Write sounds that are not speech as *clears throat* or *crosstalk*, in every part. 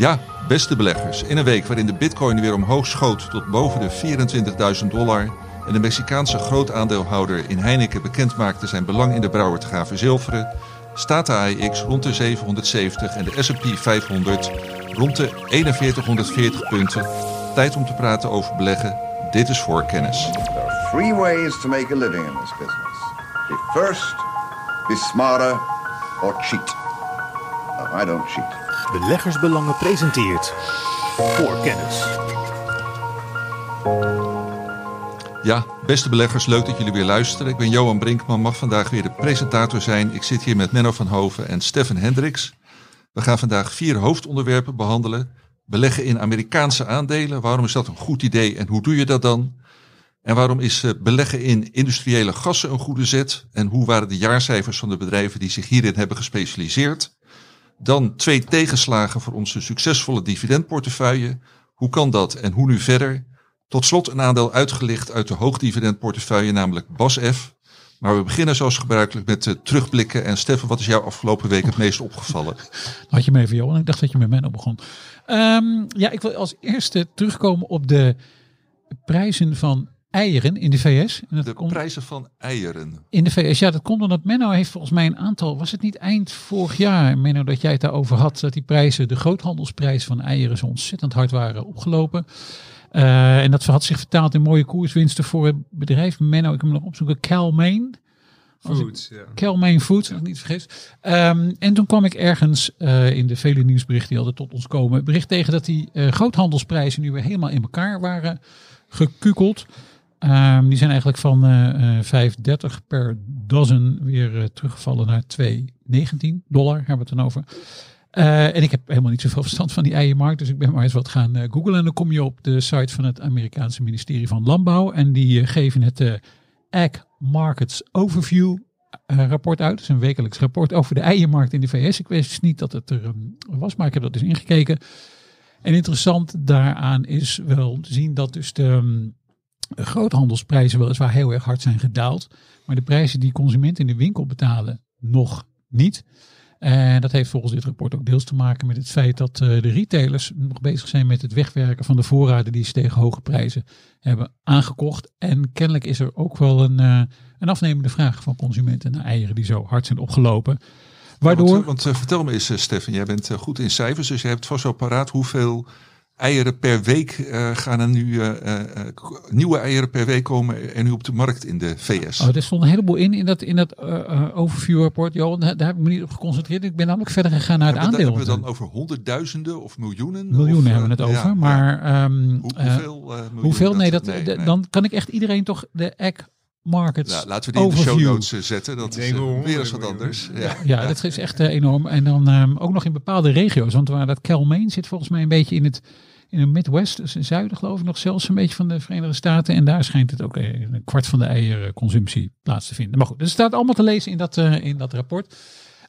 Ja, beste beleggers. In een week waarin de bitcoin weer omhoog schoot tot boven de 24.000 dollar... en de Mexicaanse grootaandeelhouder in Heineken bekend maakte zijn belang in de brouwer te gaan verzilveren... staat de AEX rond de 770 en de S&P 500 rond de 4140 punten. Tijd om te praten over beleggen. Dit is voor kennis. There are three ways to make a living in this business. Be first, be smarter, or cheat. I don't cheat. Beleggersbelangen presenteert voor kennis. Ja, beste beleggers, leuk dat jullie weer luisteren. Ik ben Johan Brinkman, mag vandaag weer de presentator zijn. Ik zit hier met Menno van Hoven en Stefan Hendricks. We gaan vandaag vier hoofdonderwerpen behandelen. Beleggen in Amerikaanse aandelen. Waarom is dat een goed idee en hoe doe je dat dan? En waarom is eh, beleggen in industriële gassen een goede zet? En hoe waren de jaarcijfers van de bedrijven die zich hierin hebben gespecialiseerd? Dan twee tegenslagen voor onze succesvolle dividendportefeuille. Hoe kan dat en hoe nu verder? Tot slot een aandeel uitgelicht uit de hoogdividendportefeuille, namelijk BASF. Maar we beginnen zoals gebruikelijk met uh, terugblikken. En Stefan, wat is jou afgelopen week het meest opgevallen? *laughs* Had je me even, Johan? Ik dacht dat je met mij op begon. Um, ja, ik wil als eerste terugkomen op de prijzen van eieren in de VS. En dat de komt, prijzen van eieren. In de VS, ja, dat komt omdat Menno heeft volgens mij een aantal, was het niet eind vorig jaar, Menno, dat jij het daarover had, dat die prijzen, de groothandelsprijs van eieren zo ontzettend hard waren opgelopen. Uh, en dat had zich vertaald in mooie koerswinsten voor het bedrijf. Menno, ik heb hem nog opzoeken, Calmain. Foods, ja. Calmain Foods, ja. als ik niet vergis. Um, en toen kwam ik ergens uh, in de vele nieuwsberichten die altijd tot ons komen, bericht tegen dat die uh, groothandelsprijzen nu weer helemaal in elkaar waren gekukeld. Um, die zijn eigenlijk van uh, 5,30 per dozen weer uh, teruggevallen naar 2,19 dollar, hebben we het dan over. En ik heb helemaal niet zoveel *laughs* verstand van die eiermarkt, dus ik ben maar eens wat gaan uh, googlen. En dan kom je op de site van het Amerikaanse ministerie van Landbouw. En die geven het Ag Markets Overview rapport uit. Dat is een wekelijks rapport over de eiermarkt in de VS. Ik wist niet dat het er um, was, maar ik heb dat dus ingekeken. En interessant daaraan is wel te zien dat dus de... Um, de groothandelsprijzen weliswaar heel erg hard zijn gedaald. Maar de prijzen die consumenten in de winkel betalen nog niet. En dat heeft volgens dit rapport ook deels te maken met het feit dat uh, de retailers nog bezig zijn met het wegwerken van de voorraden die ze tegen hoge prijzen hebben aangekocht. En kennelijk is er ook wel een, uh, een afnemende vraag van consumenten naar eieren die zo hard zijn opgelopen. Waardoor... Ja, want, want uh, vertel me eens, Stefan, jij bent goed in cijfers, dus je hebt vast zo paraat hoeveel eieren per week uh, gaan er nu uh, uh, nieuwe eieren per week komen er nu op de markt in de VS. Oh, er stond een heleboel in in dat, in dat overview rapport. Johan, daar, daar heb ik me niet op geconcentreerd. Ik ben namelijk verder gegaan naar het aandeel. Hebben we dan over honderdduizenden of miljoenen? Miljoenen of, hebben we het over. Ja, maar ja. Um, Hoe, hoeveel? hoeveel? Nee, dat, nee, nee. dan kan ik echt iedereen toch de egg markets. Nou, laten we die overview. in de show notes zetten. Dat is uh, weer eens wat anders. Ja, ja dat is echt uh, enorm. En dan um, ook nog in bepaalde regio's. Want waar dat Calmain zit volgens mij een beetje in het in de Midwest, dus in zuiden geloof ik nog zelfs een beetje van de Verenigde Staten. En daar schijnt het ook een kwart van de eierconsumptie plaats te vinden. Maar goed, dus het staat allemaal te lezen in dat, uh, in dat rapport.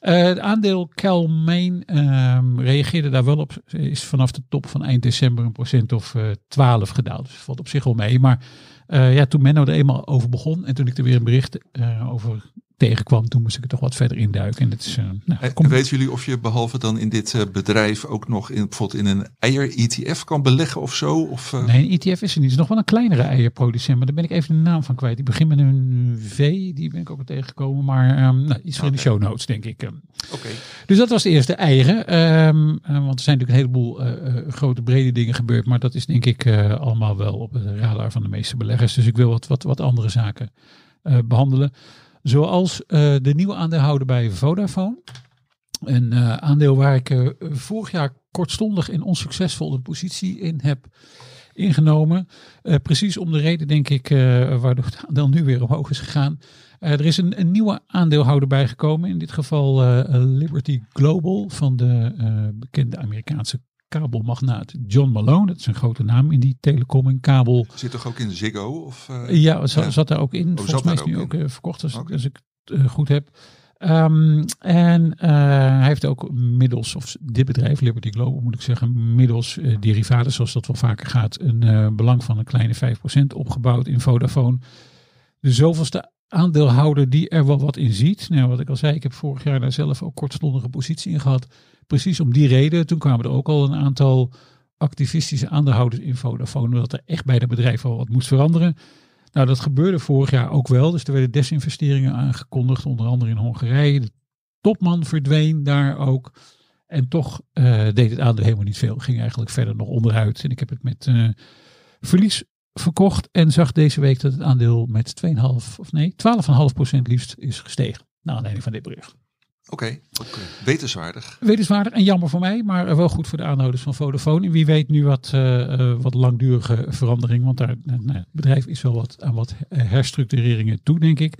Uh, het aandeel Calmain uh, reageerde daar wel op. Is vanaf de top van eind december een procent of uh, 12 gedaald. Dus valt op zich wel mee. Maar ja, toen Menno er eenmaal over begon en toen ik er weer een bericht over tegenkwam, toen moest ik er toch wat verder induiken. En, het is, uh, nou, en weten jullie of je behalve dan in dit uh, bedrijf ook nog in, bijvoorbeeld in een eier-ETF kan beleggen of zo? Of, uh... Nee, een ETF is er niet. Het is nog wel een kleinere eierproducent, maar daar ben ik even de naam van kwijt. Die begint met een V, die ben ik ook al tegengekomen, maar um, nou, iets voor okay. in de show notes, denk ik. Um. Okay. Dus dat was de eerste eieren. Um, want er zijn natuurlijk een heleboel grote, brede dingen gebeurd, maar dat is denk ik allemaal wel op het radar van de meeste beleggers. Dus ik wil wat, wat, wat andere zaken behandelen. Zoals uh, de nieuwe aandeelhouder bij Vodafone. Een uh, aandeel waar ik uh, vorig jaar kortstondig en onsuccesvol de positie in heb ingenomen. precies om de reden, denk ik, waardoor het aandeel nu weer omhoog is gegaan. er is een, een, nieuwe aandeelhouder bijgekomen. In dit geval Liberty Global van de bekende Amerikaanse kabelmagnaat John Malone. Dat is een grote naam in die telecom en kabel. Zit toch ook in Ziggo? Of, uh, ja, zat, ja. zat daar ook in. Oh, Volgens mij is nu ook uh, verkocht als, okay. als ik het uh, goed heb. Um, en hij heeft ook middels, of dit bedrijf, Liberty Global moet ik zeggen, middels derivaten, zoals dat wel vaker gaat, een belang van een kleine 5% opgebouwd in Vodafone. De zoveelste aandeelhouder die er wel wat in ziet. Nou, wat ik al zei, ik heb vorig jaar daar zelf ook kortstondige positie in gehad precies om die reden. Toen kwamen er ook al een aantal activistische aandeelhouders in Vodafone. Dat er echt bij het bedrijf al wat moest veranderen. Nou, dat gebeurde vorig jaar ook wel. Dus er werden desinvesteringen aangekondigd. Onder andere in Hongarije. De topman verdween daar ook. En toch eh, deed het aandeel helemaal niet veel. Ging eigenlijk verder nog onderuit. En ik heb het met eh, verlies verkocht. En zag deze week dat het aandeel met 2,5 of nee, 12,5% liefst is gestegen. Naar aanleiding van dit bericht. Oké, eh, wetenswaardig. Wetenswaardig en jammer voor mij, maar wel goed voor de aanhouders van Vodafone. En wie weet nu wat, eh, eh, wat langdurige verandering, want daar, eh, nou, het bedrijf is wel wat aan wat herstructureringen toe, denk ik.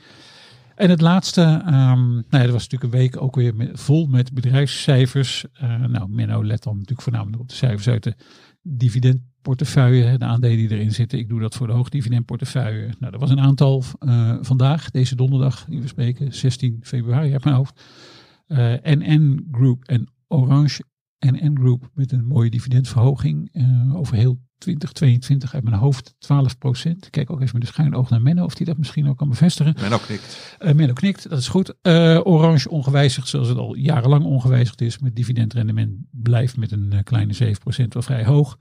En het laatste, ehm nou ja, er was natuurlijk een week ook weer met- vol met bedrijfscijfers. Eh, nou, Menno let dan natuurlijk voornamelijk op de cijfers uit de dividendportefeuille, hè, de aandelen die erin zitten. Ik doe dat voor de hoogdividendportefeuille. Nou, er was een aantal eh, vandaag, deze donderdag, die we spreken, 16 februari uit mijn hoofd. Eh, NN Group en Orange NN Group met een mooie dividendverhoging eh, over heel 2022 uit mijn hoofd 12 procent. Kijk ook even met een schuin oog naar Menno of die dat misschien ook kan bevestigen. Men ook knikt. Uh, Menno knikt, dat is goed. Orange ongewijzigd zoals het al jarenlang ongewijzigd is. Met dividendrendement blijft met een kleine 7% wel vrij hoog.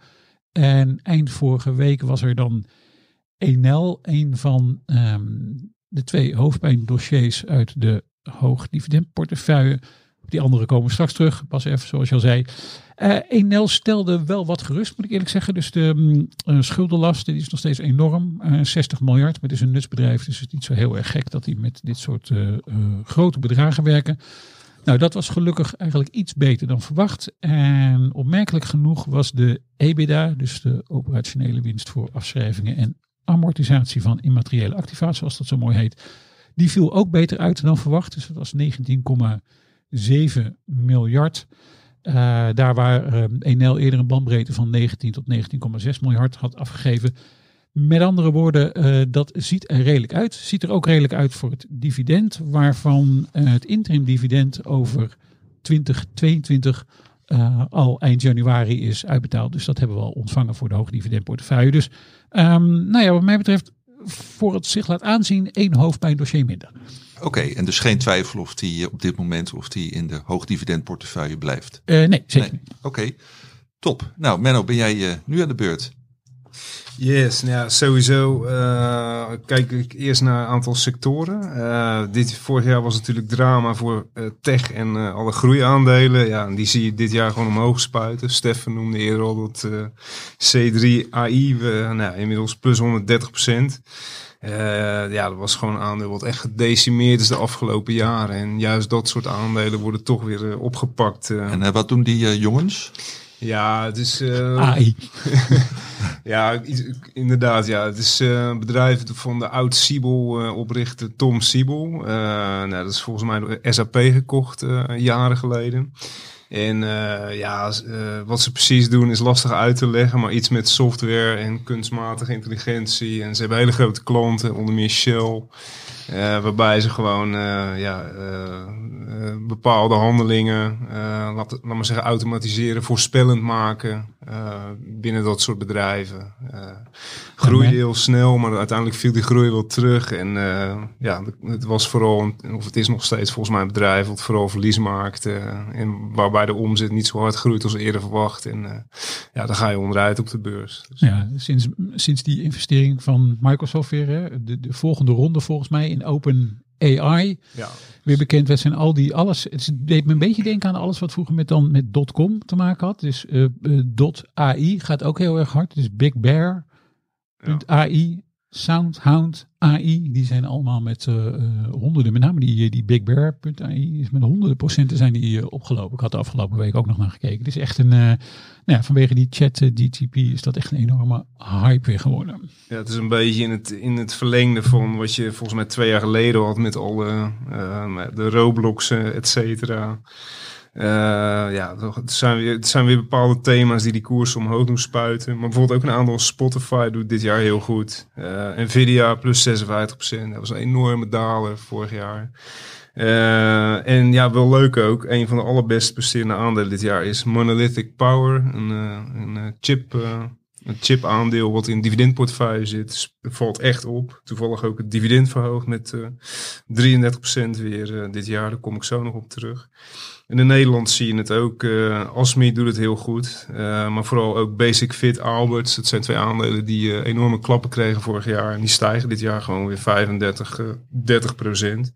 En eind vorige week was er dan Enel, een van ehm, de twee hoofdpijndossiers uit de hoogdividendportefeuille. Die andere komen straks terug, pas even zoals je al zei. Eh Enel stelde wel wat gerust, moet ik eerlijk zeggen. Dus de mm, eh, schuldenlast die is nog steeds enorm. Eh, 60 miljard, maar het is een nutsbedrijf. Dus het is niet zo heel erg gek dat die met dit soort eh, eh, grote bedragen werken. Nou, dat was gelukkig eigenlijk iets beter dan verwacht. En opmerkelijk genoeg was de EBITDA, dus de operationele winst voor afschrijvingen en amortisatie van immateriële activa, zoals dat zo mooi heet. Die viel ook beter uit dan verwacht. Dus dat was 19,7 miljard. Eh, daar waar eh, Enel eerder een bandbreedte van 19 tot 19,6 miljard had afgegeven. Met andere woorden, eh, dat ziet er redelijk uit. Ziet er ook redelijk uit voor het dividend, waarvan eh, het interim dividend over 2022 eh, al eind januari is uitbetaald. Dus dat hebben we al ontvangen voor de hoogdividendportefeuille. Dus ehm, nou ja, wat mij betreft, voor het zich laat aanzien, één hoofdpijndossier minder. Oké, en dus geen twijfel of die op dit moment of die in de hoogdividendportefeuille blijft. Nee, zeker Nee. niet. Oké, top. Nou, Menno, ben jij nu aan de beurt? Yes, nou sowieso eh, kijk ik eerst naar een aantal sectoren. Eh, dit, vorig jaar was natuurlijk drama voor eh, tech en alle groeiaandelen. Ja, en die zie je dit jaar gewoon omhoog spuiten. Steffen noemde eerder al dat eh, C3 AI, nou, inmiddels plus 130 procent. ja, dat was gewoon een aandeel wat echt gedecimeerd is de afgelopen jaren. En juist dat soort aandelen worden toch weer opgepakt. En wat doen die jongens? Ja, het is... eh, AI. *laughs* ja, inderdaad. Ja. Het is eh, een bedrijf van de oud Siebel eh, oprichter Tom Siebel. Eh, nou, dat is volgens mij door SAP gekocht eh, jaren geleden. En eh, ja, eh, wat ze precies doen is lastig uit te leggen, maar iets met software en kunstmatige intelligentie. En ze hebben hele grote klanten, onder meer Shell. eh, waarbij ze gewoon eh, ja, eh, bepaalde handelingen, eh, laat, laat maar zeggen, automatiseren, voorspellend maken eh, binnen dat soort bedrijven. Groeide heel snel, maar uiteindelijk viel die groei wel terug. En ja, het was vooral, een- of het is nog steeds volgens mij een bedrijf wat vooral verlies maakt. en waarbij de omzet niet zo hard groeit als eerder verwacht. En ja, dan ga je onderuit op de beurs. Dus, Ja, sinds, sinds die investering van Microsoft weer, hè, de, de volgende ronde volgens mij in Open AI, ja. weer bekend werd, zijn al die alles. Het deed me een beetje denken aan alles wat vroeger met dan met .com te maken had. Dus eh, eh, .ai gaat ook heel erg hard. Dus Big Bear, .ai, Soundhound AI, die zijn allemaal met eh, eh, honderden, met name die, eh, die Big Bear.ai is met honderden procenten zijn die opgelopen. Ik had de afgelopen week ook nog naar gekeken. Het is echt een, nou ja, vanwege die chat eh, DTP is dat echt een enorme hype weer geworden. Ja, het is een beetje in het, in het verlengde van wat je volgens mij twee jaar geleden had met alle de Roblox, et cetera. Eh, ja, het zijn, weer, zijn weer bepaalde thema's die die koers omhoog doen spuiten. Maar bijvoorbeeld ook een aantal Spotify doet dit jaar heel goed. Eh, Nvidia plus 56%. Dat was een enorme daler vorig jaar. Eh, en ja, wel leuk ook. Een van de allerbest presterende aandelen dit jaar is Monolithic Power. Een, een chip... Het chip-aandeel wat in dividendportefeuille zit, valt echt op. Toevallig ook het dividend verhoogd met eh 33% weer eh, dit jaar. Daar kom ik zo nog op terug. In Nederland zie je het ook. eh Asmi doet het heel goed. maar vooral ook Basic Fit, Alberts. Dat zijn twee aandelen die enorme klappen kregen vorig jaar. En die stijgen dit jaar gewoon weer 35, eh 30 procent.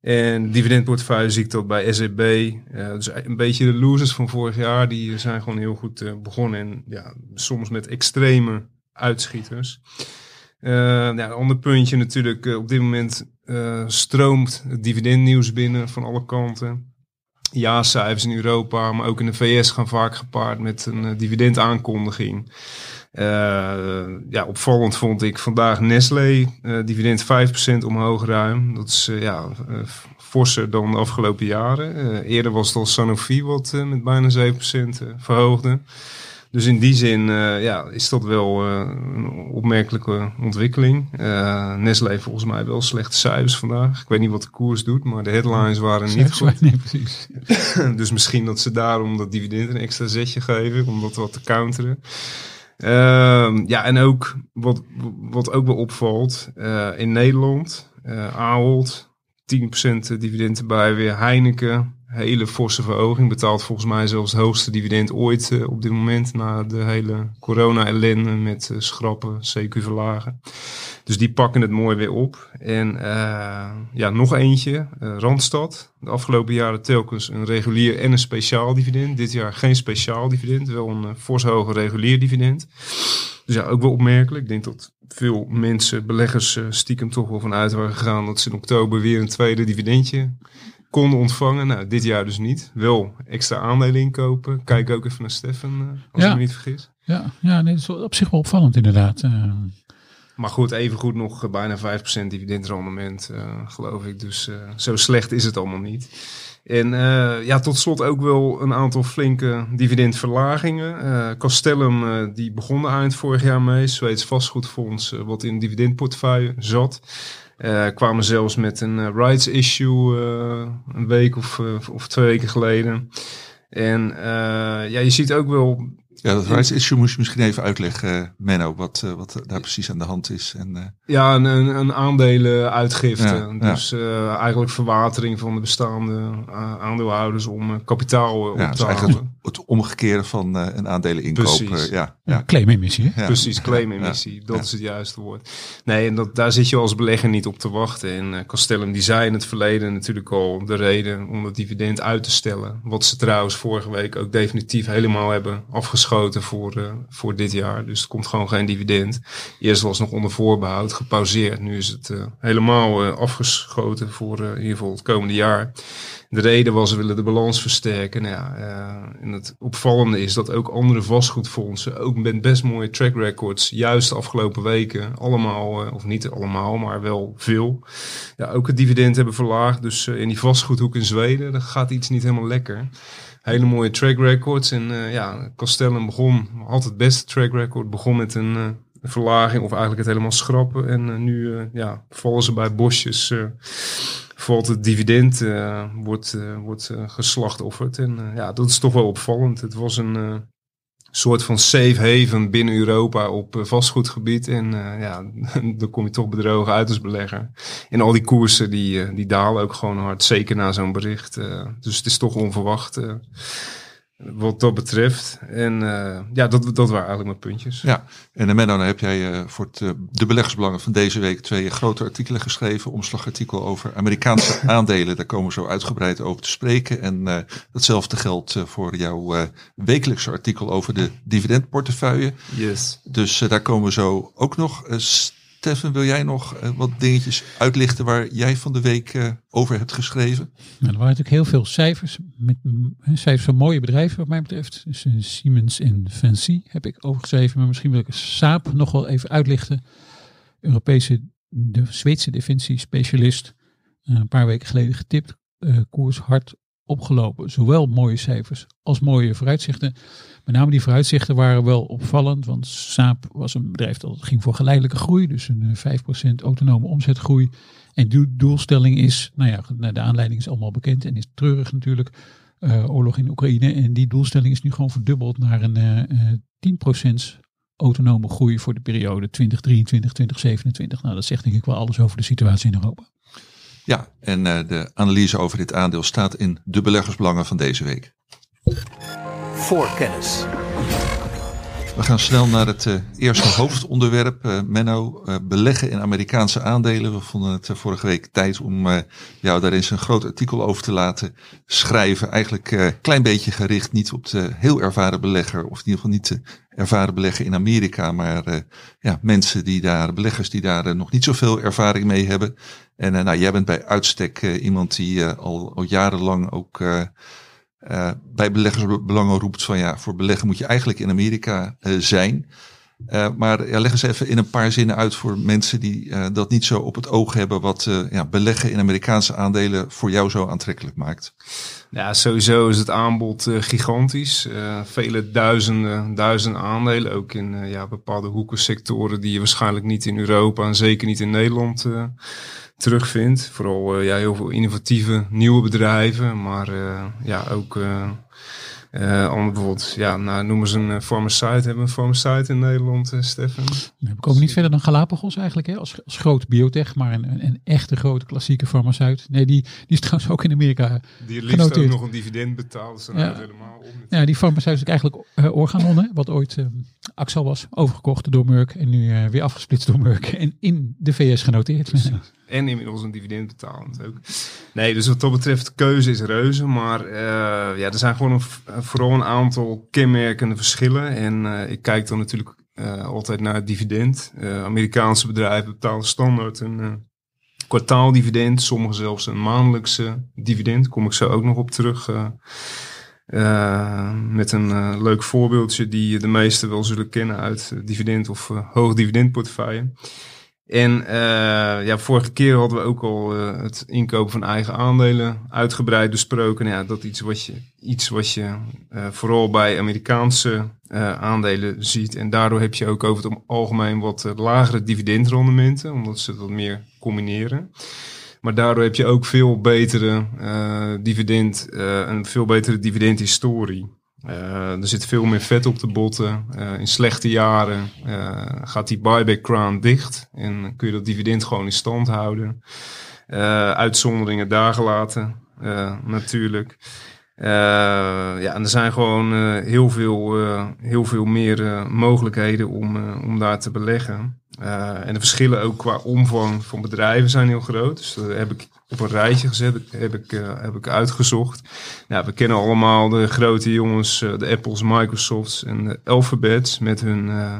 En dividendportefeuille zie ik dat bij SEB. dus een beetje de losers van vorig jaar. Die zijn gewoon heel goed eh, begonnen. En ja, soms met extreme uitschieters. Ja, een ander puntje natuurlijk. eh, op dit moment stroomt het dividendnieuws binnen van alle kanten. Ja-cijfers in Europa, maar ook in de VS gaan vaak gepaard met een dividendaankondiging. Eh, ja, opvallend vond ik vandaag Nestlé, eh, dividend 5% omhoog ruim. Dat is eh, ja, forser dan de afgelopen jaren. Eerder was het al Sanofi wat met bijna 7% eh, verhoogde. Dus in die zin ja, is dat wel een opmerkelijke ontwikkeling. Eh Nestlé volgens mij wel slechte cijfers vandaag. Ik weet niet wat de koers doet, maar de headlines waren niet goed. Nee, precies. *laughs* dus misschien dat ze daarom dat dividend een extra zetje geven, om dat wat te counteren. Ehm, ja, en ook wat, wat ook wel opvalt, eh, in Nederland, eh Ahold, 10% dividend erbij, weer Heineken, hele forse verhoging, betaalt volgens mij zelfs het hoogste dividend ooit eh, op dit moment, na de hele corona-ellende met schrappen, CQ verlagen. Dus die pakken het mooi weer op. En eh, ja, nog eentje, eh, Randstad. De afgelopen jaren telkens een regulier en een speciaal dividend. Dit jaar geen speciaal dividend, wel een uh, fors hoger regulier dividend. Dus ja, ook wel opmerkelijk. Ik denk dat veel mensen, beleggers, stiekem toch wel vanuit waren gegaan dat ze in oktober weer een tweede dividendje konden ontvangen. Nou, dit jaar dus niet. Wel extra aandelen inkopen. Kijk ook even naar Stefan, als Ja. ik me niet vergis. Ja, ja nee, dat is op zich wel opvallend inderdaad. Maar goed, evengoed nog eh, bijna 5% dividendrendement, eh, geloof ik. Dus eh, zo slecht is het allemaal niet. En ja, tot slot ook wel een aantal flinke dividendverlagingen. Eh Castellum, eh, die begon eind vorig jaar mee. Zweeds vastgoedfonds, wat in dividendportefeuille zat. Kwamen zelfs met een rights issue een week of, of twee weken geleden. En ja, je ziet ook wel Ja, dat rights issue moest je misschien even uitleggen, Menno, wat, eh, wat daar precies aan de hand is. En, eh, Ja, een, een, een aandelenuitgifte. Ja, ja. dus eh, eigenlijk verwatering van de bestaande aandeelhouders om kapitaal eh, ja, op dus te halen. Het, omgekeerde van eh, een aandeleninkoop. Precies. eh, ja, ja. ja. claimemissie, hè? Ja. Precies, claimemissie. Ja, Dat ja. is het juiste woord. Nee, en dat, daar zit je als belegger niet op te wachten. En eh Castellum die zei in het verleden natuurlijk al de reden om dat dividend uit te stellen. Wat ze trouwens vorige week ook definitief helemaal hebben afgeschoten voor, eh, voor dit jaar. Dus er komt gewoon geen dividend. Eerst was het nog onder voorbehoud gepauzeerd. Nu is het helemaal afgeschoten voor eh, in ieder geval het komende jaar. De reden was, ze willen de balans versterken. Nou ja, eh, en het opvallende is dat ook andere vastgoedfondsen, ook met best mooie track records, juist de afgelopen weken, allemaal, eh, of niet allemaal, maar wel veel, ja, ook het dividend hebben verlaagd. Dus eh, in die vastgoedhoek in Zweden, daar gaat iets niet helemaal lekker. Hele mooie track records. En ja, Castellum begon, had het beste track record, begon met een verlaging of eigenlijk het helemaal schrappen. En nu ja, vallen ze bij bosjes. Valt het dividend, eh, wordt, eh, wordt eh, geslachtofferd. En ja, dat is toch wel opvallend. Het was een soort van safe haven binnen Europa op vastgoedgebied. En ja, *laughs* dan kom je toch bedrogen uit als belegger. En al die koersen die, die dalen ook gewoon hard, zeker na zo'n bericht. dus het is toch onverwacht wat dat betreft. En eh, ja, dat, dat waren eigenlijk mijn puntjes. Ja, en uh, Menno, dan heb jij uh, voor het, uh, de beleggersbelangen van deze week twee grote artikelen geschreven. Omslagartikel over Amerikaanse *laughs* aandelen, daar komen we zo uitgebreid over te spreken. En datzelfde geldt voor jouw wekelijkse artikel over de dividendportefeuille. Yes. Dus daar komen we zo ook nog. Steffen, wil jij nog uh, wat dingetjes uitlichten waar jij van de week uh, over hebt geschreven? Er waren natuurlijk heel veel cijfers. Met, cijfers van mooie bedrijven wat mij betreft. Dus uh, Siemens en Fancy heb ik overgeschreven. Maar misschien wil ik Saab nog wel even uitlichten. Europese, de Zweedse defensiespecialist. Een paar weken geleden getipt. Koers hard opgelopen. Zowel mooie cijfers als mooie vooruitzichten. Met name die vooruitzichten waren wel opvallend. Want Saab was een bedrijf dat ging voor geleidelijke groei. Dus een 5% autonome omzetgroei. En de doelstelling is, nou ja, de aanleiding is allemaal bekend en is treurig natuurlijk. Uh, oorlog in Oekraïne. En die doelstelling is nu gewoon verdubbeld naar een uh, 10% autonome groei voor de periode 2023, 2027. Nou, dat zegt denk ik wel alles over de situatie in Europa. Ja, en de analyse over dit aandeel staat in de beleggersbelangen van deze week. Voor kennis. We gaan snel naar het uh, eerste hoofdonderwerp. Uh, Menno, uh, beleggen in Amerikaanse aandelen. We vonden het vorige week tijd om jou daar eens een groot artikel over te laten schrijven. Eigenlijk een klein beetje gericht niet op de heel ervaren belegger. Of in ieder geval niet de ervaren belegger in Amerika. Maar ja, mensen die daar, beleggers die daar nog niet zoveel ervaring mee hebben. En nou, jij bent bij uitstek iemand die al, al jarenlang ook... Uh, bij beleggersbelangen roept van ja, voor beleggen moet je eigenlijk in Amerika uh, zijn. Uh, maar ja, leg eens even in een paar zinnen uit voor mensen die dat niet zo op het oog hebben, wat ja, beleggen in Amerikaanse aandelen voor jou zo aantrekkelijk maakt. Ja, sowieso is het aanbod gigantisch. vele duizenden, duizenden aandelen, ook in ja, bepaalde hoeken, sectoren die je waarschijnlijk niet in Europa en zeker niet in Nederland terugvindt. Vooral ja, heel veel innovatieve nieuwe bedrijven, maar ja, ook uh, andere bijvoorbeeld, ja, nou, noemen ze een farmaceut. Hebben we een farmaceut in Nederland, Stefan? We komen niet verder dan Galapagos eigenlijk, hè? Als, als groot biotech, maar een, een, een, echte grote klassieke farmaceut. Nee, die, die is trouwens ook in Amerika Die liefst genoteerd. ook nog een dividend betaalt, dus ja. helemaal om. Ja, die farmaceut is eigenlijk uh, Organon, hè, wat ooit uh, Axel was, overgekocht door Merck en nu uh, weer afgesplitst door Merck en in de VS genoteerd. En inmiddels een dividend betalend ook. Nee, dus wat dat betreft, keuze is reuze. Maar uh, ja, er zijn gewoon een, vooral een aantal kenmerkende verschillen. En uh, ik kijk dan natuurlijk uh, altijd naar het dividend. Amerikaanse bedrijven betalen standaard een kwartaaldividend. Sommigen zelfs een maandelijkse dividend. Kom ik zo ook nog op terug. met een leuk voorbeeldje die de meesten wel zullen kennen uit dividend of hoog dividendportefeuille. En uh, ja, vorige keer hadden we ook al uh, het inkopen van eigen aandelen uitgebreid besproken. Ja, dat iets wat je, iets wat je uh, vooral bij Amerikaanse aandelen ziet. En daardoor heb je ook over het algemeen wat lagere dividendrendementen, omdat ze dat meer combineren. Maar daardoor heb je ook veel betere dividend, een veel betere dividendhistorie. Uh, er zit veel meer vet op de botten. Uh, in slechte jaren uh, gaat die buyback crown dicht. En kun je dat dividend gewoon in stand houden. uitzonderingen daar gelaten, natuurlijk. ja, en er zijn gewoon heel, veel, heel veel meer mogelijkheden om, om daar te beleggen. en de verschillen ook qua omvang van bedrijven zijn heel groot. Dus daar heb ik op een rijtje gezet, heb ik, uh, heb ik uitgezocht. Nou, we kennen allemaal de grote jongens, uh, de Apples, Microsofts en de Alphabets met hun, uh,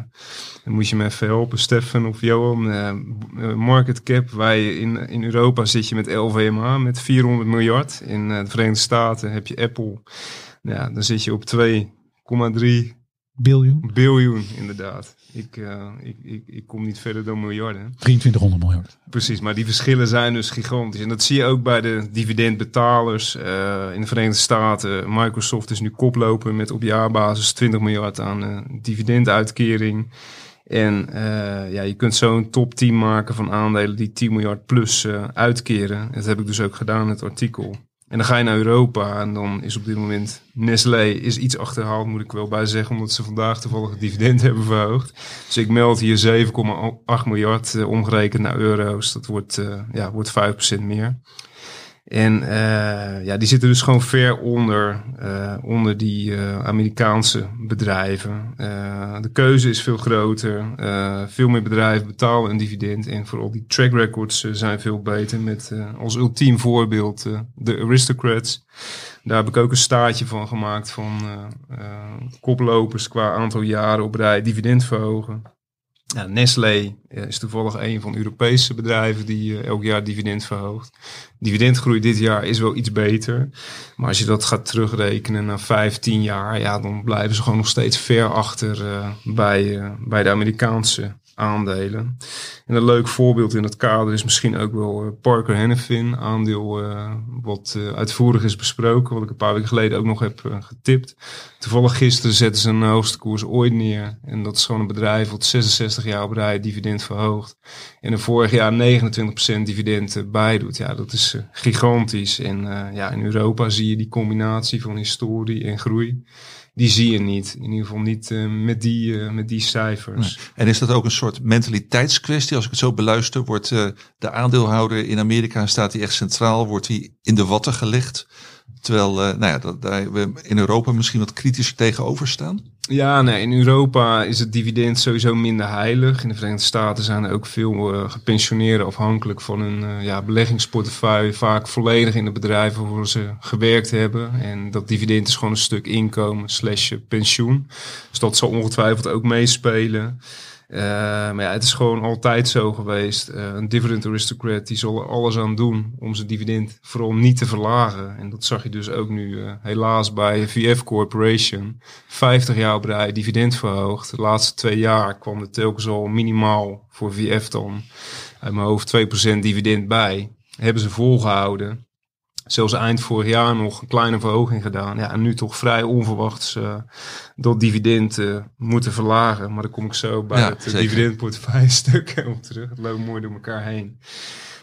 dan moet je me even helpen, Stefan of Johan, market cap. Wij in, in Europa zit je met LVMH met 400 miljard. In de Verenigde Staten heb je Apple, ja, dan zit je op 2,3 biljoen. Biljoen, inderdaad. Ik, uh, ik, ik, ik, kom niet verder dan miljarden. 2300 miljard. Precies, maar die verschillen zijn dus gigantisch. En dat zie je ook bij de dividendbetalers uh, in de Verenigde Staten. Microsoft is nu koploper met op jaarbasis 20 miljard aan uh, dividenduitkering. En ja, je kunt zo'n top 10 maken van aandelen die 10 miljard plus uitkeren. Dat heb ik dus ook gedaan in het artikel. En dan ga je naar Europa en dan is op dit moment Nestlé is iets achterhaald, moet ik wel bij zeggen, omdat ze vandaag toevallig het dividend *laughs* hebben verhoogd. Dus ik meld hier 7,8 miljard uh, omgerekend naar euro's. Dat wordt, uh, ja, wordt 5% meer. En uh, ja, die zitten dus gewoon ver onder, uh, onder die uh, Amerikaanse bedrijven. de keuze is veel groter. veel meer bedrijven betalen een dividend. En vooral die track records zijn veel beter. Met als ultiem voorbeeld de Aristocrats. Daar heb ik ook een staartje van gemaakt van koplopers qua aantal jaren op rij dividend verhogen. Ja, Nestlé eh, is toevallig een van de Europese bedrijven die uh, elk jaar dividend verhoogt. Dividendgroei dit jaar is wel iets beter. Maar als je dat gaat terugrekenen naar 15 jaar, ja, dan blijven ze gewoon nog steeds ver achter uh, bij, bij de Amerikaanse aandelen. En een leuk voorbeeld in het kader is misschien ook wel uh, Parker Hannifin, aandeel uh, wat uh, uitvoerig is besproken, wat ik een paar weken geleden ook nog heb getipt. Toevallig gisteren zetten ze een hoogste koers ooit neer. En dat is gewoon een bedrijf wat 66 jaar op rij dividend verhoogt. En er vorig jaar 29% dividend bijdoet. Ja, dat is gigantisch. En ja, in Europa zie je die combinatie van historie en groei die zie je niet. In ieder geval niet eh, met, die, eh, met die cijfers. En is dat ook een soort mentaliteitskwestie? Als ik het zo beluister, wordt eh, de aandeelhouder in Amerika, staat die echt centraal, wordt die in de watten gelegd? Terwijl nou ja, dat, daar we in Europa misschien wat kritischer tegenover staan? Ja, nee, in Europa is het dividend sowieso minder heilig. In de Verenigde Staten zijn er ook veel uh, gepensioneerden afhankelijk van hun uh, ja, beleggingsportefeuille. Vaak volledig in de bedrijven waar ze gewerkt hebben. En dat dividend is gewoon een stuk inkomen slash pensioen. Dus dat zal ongetwijfeld ook meespelen. Uh, maar ja, het is gewoon altijd zo geweest. Uh, een dividend aristocrat die zal er alles aan doen om zijn dividend vooral niet te verlagen. En dat zag je dus ook nu uh, helaas bij VF Corporation. 50 jaar op dividend verhoogd. De laatste twee jaar kwam er telkens al minimaal voor VF dan uit mijn hoofd 2% dividend bij. Hebben ze volgehouden zelfs eind vorig jaar nog een kleine verhoging gedaan. Ja, en nu toch vrij onverwachts uh, dat dividend uh, moeten verlagen. Maar dan kom ik zo bij Ja, het zeker. dividendportefeuille *laughs* stuk op terug. Het loopt mooi door elkaar heen.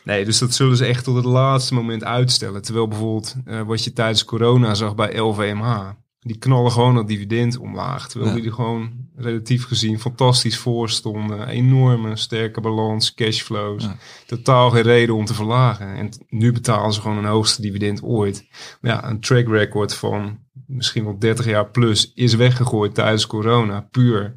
Nee, dus dat zullen ze echt tot het laatste moment uitstellen. Terwijl bijvoorbeeld uh, wat je tijdens corona zag bij LVMH. Die knallen gewoon dat dividend omlaag. Terwijl Ja. die er gewoon relatief gezien fantastisch voor stonden. Enorme sterke balans, cashflows. Ja. Totaal geen reden om te verlagen. En nu betalen ze gewoon een hoogste dividend ooit. Maar ja, een track record van misschien wel 30 jaar plus is weggegooid tijdens corona. Puur,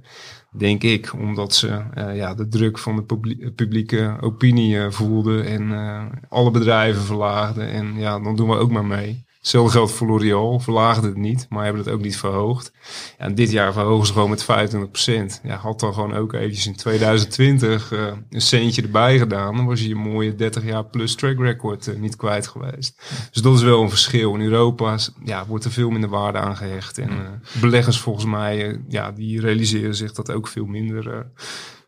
denk ik, omdat ze eh, ja, de druk van de publie- publieke opinie eh, voelden. En eh, alle bedrijven verlaagden. En ja, dan doen we ook maar mee. Hetzelfde geldt voor L'Oreal. Verlaagden het niet, maar hebben het ook niet verhoogd. Ja, en dit jaar verhogen ze gewoon met 25%. Ja, had dan gewoon ook eventjes in 2020 eh, een centje erbij gedaan. Dan was je je mooie 30 jaar plus track record eh, niet kwijt geweest. Dus dat is wel een verschil. In Europa ja, wordt er veel minder waarde aan gehecht. En eh, beleggers volgens mij, ja, die realiseren zich dat ook veel minder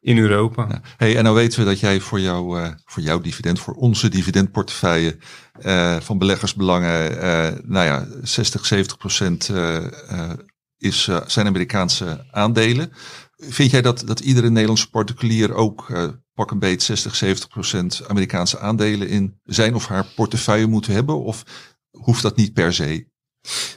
in Europa. Hey, en nou weten we dat jij voor, jou, eh, voor jouw dividend, voor onze dividendportefeuille eh, van beleggersbelangen, eh, nou ja, 60, 70 procent is, zijn Amerikaanse aandelen. Vind jij dat, dat iedere Nederlandse particulier ook pak een beet 60, 70 procent Amerikaanse aandelen in zijn of haar portefeuille moet hebben? Of hoeft dat niet per se?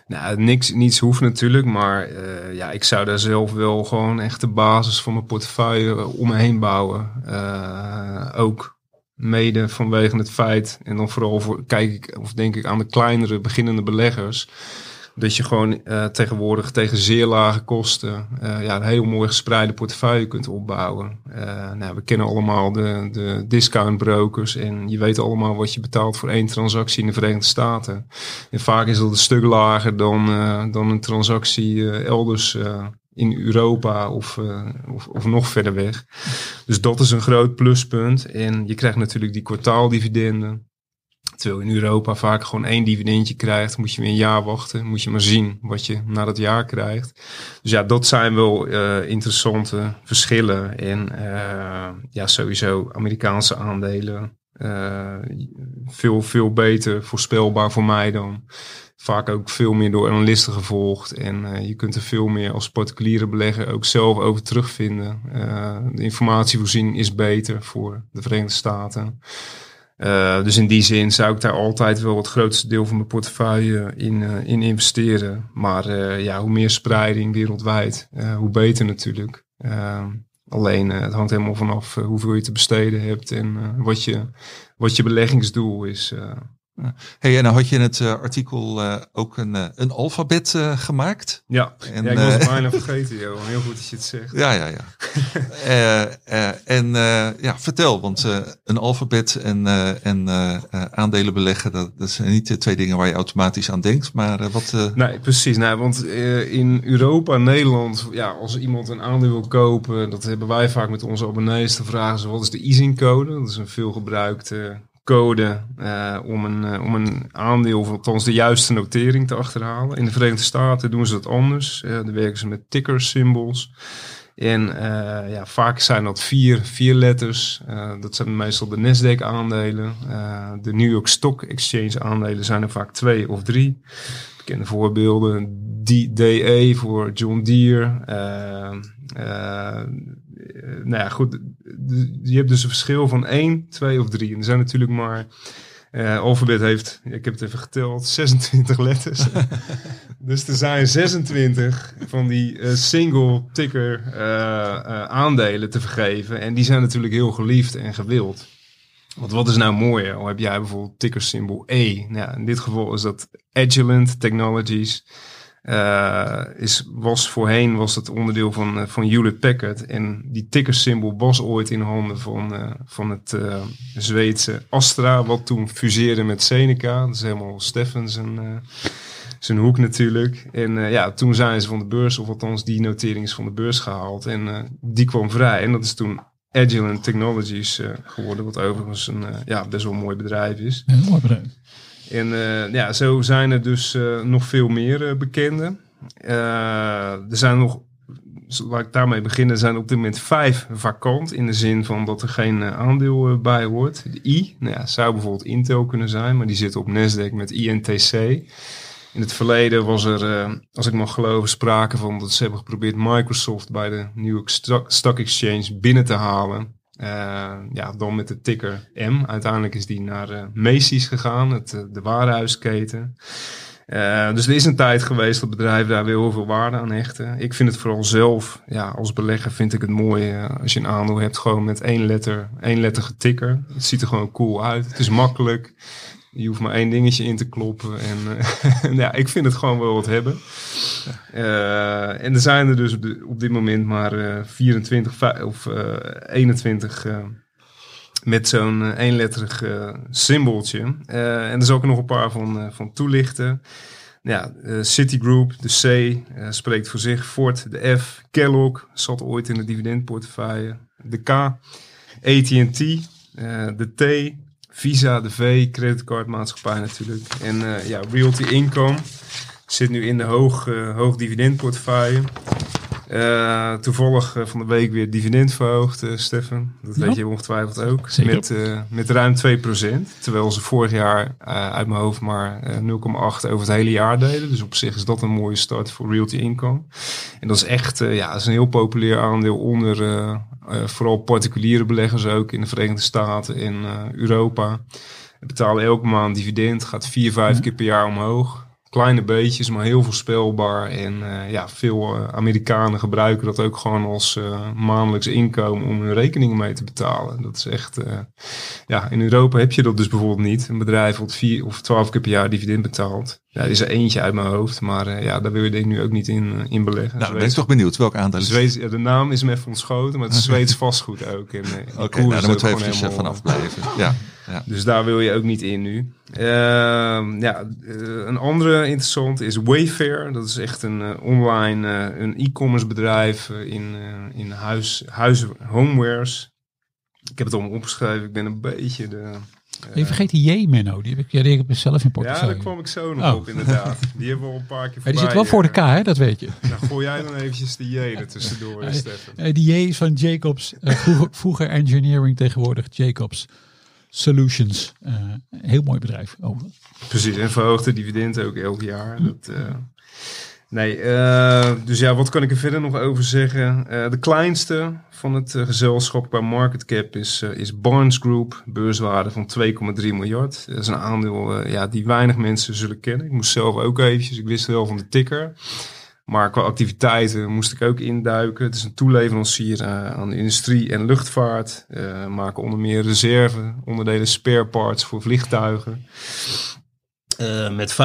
Nou, niks, niets hoeft natuurlijk, maar eh, ja, ik zou daar zelf wel gewoon echt de basis van mijn portefeuille omheen bouwen. Eh, ook mede vanwege het feit, en dan vooral voor, kijk ik, of denk ik aan de kleinere beginnende beleggers, dat je gewoon eh, tegenwoordig tegen zeer lage kosten eh, ja, een heel mooi gespreide portefeuille kunt opbouwen. Eh, nou, we kennen allemaal de, de discount brokers en je weet allemaal wat je betaalt voor één transactie in de Verenigde Staten. En vaak is dat een stuk lager dan, dan een transactie elders in Europa of, of, of nog verder weg. Dus dat is een groot pluspunt. En je krijgt natuurlijk die kwartaaldividenden. Terwijl in Europa vaak gewoon één dividendje krijgt, moet je weer een jaar wachten. Moet je maar zien wat je na dat jaar krijgt. Dus ja, dat zijn wel eh, interessante verschillen. En eh, ja, sowieso Amerikaanse aandelen. eh, veel, veel beter voorspelbaar voor mij dan. Vaak ook veel meer door analisten gevolgd. En je kunt er veel meer als particuliere belegger ook zelf over terugvinden. De informatievoorziening is beter voor de Verenigde Staten. Uh, dus in die zin zou ik daar altijd wel het grootste deel van mijn portefeuille in, uh, in investeren. Maar ja, hoe meer spreiding wereldwijd, hoe beter natuurlijk. alleen het hangt helemaal vanaf hoeveel je te besteden hebt en wat, je, wat je beleggingsdoel is. Hey, en dan had je in het uh, artikel uh, ook een, uh, een alfabet gemaakt. Ja, en, ja ik was het bijna vergeten, Johan. Heel goed dat je het zegt. Ja, ja, ja. *laughs* en ja, vertel, want een alfabet en, en aandelen beleggen, dat, dat, zijn niet de twee dingen waar je automatisch aan denkt. Maar wat... Nee, precies. Nou, want in Europa, Nederland, ja, als iemand een aandeel wil kopen, dat hebben wij vaak met onze abonnees, dan vragen ze wat is de easing-code? Dat is een veelgebruikte code uh, om, een, uh, om een aandeel, of althans de juiste notering te achterhalen. In de Verenigde Staten doen ze dat anders. Uh, dan werken ze met ticker symbols. En ja, vaak zijn dat vier, vier letters. dat zijn meestal de Nasdaq aandelen. de New York Stock Exchange aandelen zijn er vaak twee of drie. Bekende voorbeelden. DE voor John Deere. Nou ja, goed. Je hebt dus een verschil van 1, 2 of 3. En er zijn natuurlijk maar Eh, alfabet heeft, ik heb het even geteld, 26 letters. *laughs* dus er zijn 26 van die eh, single ticker eh, eh, aandelen te vergeven. En die zijn natuurlijk heel geliefd en gewild. Want wat is nou mooier? Al heb jij bijvoorbeeld ticker symbool E. Nou, in dit geval is dat Agilent Technologies. Eh, is, was voorheen was het onderdeel van, eh, van Hewlett Packard. En die tickersymbool was ooit in handen van, eh, van het Zweedse Astra, wat toen fuseerde met Seneca. Dat is helemaal Steffen zijn, zijn hoek natuurlijk. En ja, toen zijn ze van de beurs, of althans die notering is van de beurs gehaald. En die kwam vrij. En dat is toen Agilent Technologies geworden, wat overigens een ja, best wel een mooi bedrijf is. Heel mooi bedrijf. En eh, ja, zo zijn er dus eh, nog veel meer eh, bekende. Er zijn nog, laat ik daarmee beginnen, er zijn op dit moment vijf vakant. In de zin van dat er geen aandeel bij hoort. De I, nou ja, zou bijvoorbeeld Intel kunnen zijn, maar die zit op Nasdaq met INTC. In het verleden was er, als ik mag geloven, sprake van dat ze hebben geprobeerd Microsoft bij de Sto- Stock Exchange binnen te halen. Eh, ja, dan met de ticker M. Uiteindelijk is die naar eh, Macy's gegaan, het, eh, de warenhuisketen. Dus er is een tijd geweest dat bedrijven daar weer heel veel waarde aan hechten. Ik vind het vooral zelf, ja, als belegger vind ik het mooi als je een aandeel hebt gewoon met één letter, één letterige ticker. Het ziet er gewoon cool uit. Het is makkelijk. Je hoeft maar één dingetje in te kloppen. En eh, *laughs* ja, ik vind het gewoon wel wat hebben. Eh, en er zijn er dus op, dit moment maar eh, 24 vij- of eh 21 eh, met zo'n eenletterig symbooltje. En er zal ik er nog een paar van, van toelichten. Ja, Citigroup, de C, spreekt voor zich. Ford, de F. Kellogg, zat ooit in de dividendportefeuille. De K. AT&T, de T. Visa, de V, creditcardmaatschappij natuurlijk. En eh, ja, Realty Income zit nu in de hoog, eh, hoog dividendportefeuille. Eh, toevallig eh, van de week weer dividend verhoogd, eh Stefan. Dat Ja. weet je ongetwijfeld ook. Zeker. Met, met ruim 2%. Terwijl ze vorig jaar uit mijn hoofd maar eh, 0,8 over het hele jaar deden. Dus op zich is dat een mooie start voor Realty Income. En dat is echt ja, dat is een heel populair aandeel onder vooral particuliere beleggers ook in de Verenigde Staten en Europa. Betalen elke maand dividend, gaat vier, vijf keer per jaar omhoog. Kleine beetjes, maar heel voorspelbaar. En eh, ja, veel eh, Amerikanen gebruiken dat ook gewoon als eh, maandelijks inkomen om hun rekeningen mee te betalen. Dat is echt, ja, in Europa heb je dat dus bijvoorbeeld niet. Een bedrijf wat vier of twaalf keer per jaar dividend betaalt. Ja, er is er eentje uit mijn hoofd, maar ja, daar wil je denk ik nu ook niet in, in beleggen. Nou, ben ik toch benieuwd welk aandeel het is. Zweeds, ja, de naam is me even ontschoten, maar het is *laughs* Zweeds vastgoed ook. Oké, nou, daar moeten we van helemaal- afblijven. Ja, ja. dus daar wil je ook niet in nu. Ehm, ja, eh, een andere interessant is Wayfair. Dat is echt een eh, online, eh, een e-commerce bedrijf in, eh, in huis, huis, homewares. Ik heb het allemaal opgeschreven. Ik ben een beetje de... eh, Je vergeet die J, Menno. Die heb ik, ja, die heb ik zelf in ja, portefeuille. daar kwam ik zo nog Oh. op inderdaad. Die hebben we al een paar keer *laughs* Maar die voorbij. zit wel voor de K, hè? dat weet je. Nou, gooi jij dan eventjes de J er tussendoor, *laughs* Stefan. Eh, die J is van Jacobs. vroeger, vroeger engineering, tegenwoordig Jacobs Solutions. Een heel mooi bedrijf. Oh, Precies, en verhoogde dividend ook elk jaar. Dat, eh, nee, eh, dus ja, wat kan ik er verder nog over zeggen? De kleinste van het gezelschap qua market cap is, is Barnes Group, beurswaarde van 2,3 miljard. Dat is een aandeel ja, die weinig mensen zullen kennen. Ik moest zelf ook eventjes, ik wist wel van de ticker. Maar qua activiteiten moest ik ook induiken. Het is een toeleverancier eh, aan de industrie en luchtvaart. Eh, maken onder meer reserve, onderdelen, spare parts voor vliegtuigen. Eh, met 50%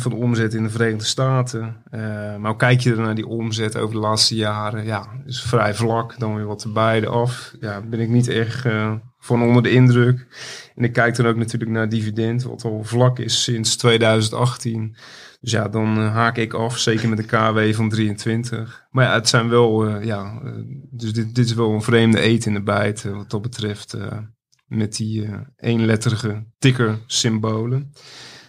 van de omzet in de Verenigde Staten. Eh, maar kijk je naar die omzet over de laatste jaren? Ja, is vrij vlak. Dan weer wat erbij af. Ja, ben ik niet erg van onder de indruk. En ik kijk dan ook natuurlijk naar dividend, wat al vlak is sinds 2018. Dus ja, dan eh, haak ik af, zeker met een KW van 23. Maar ja, het zijn wel, eh, ja, eh, dus dit, dit is wel een vreemde eet in de bijt wat dat betreft. met die eenletterige ticker symbolen.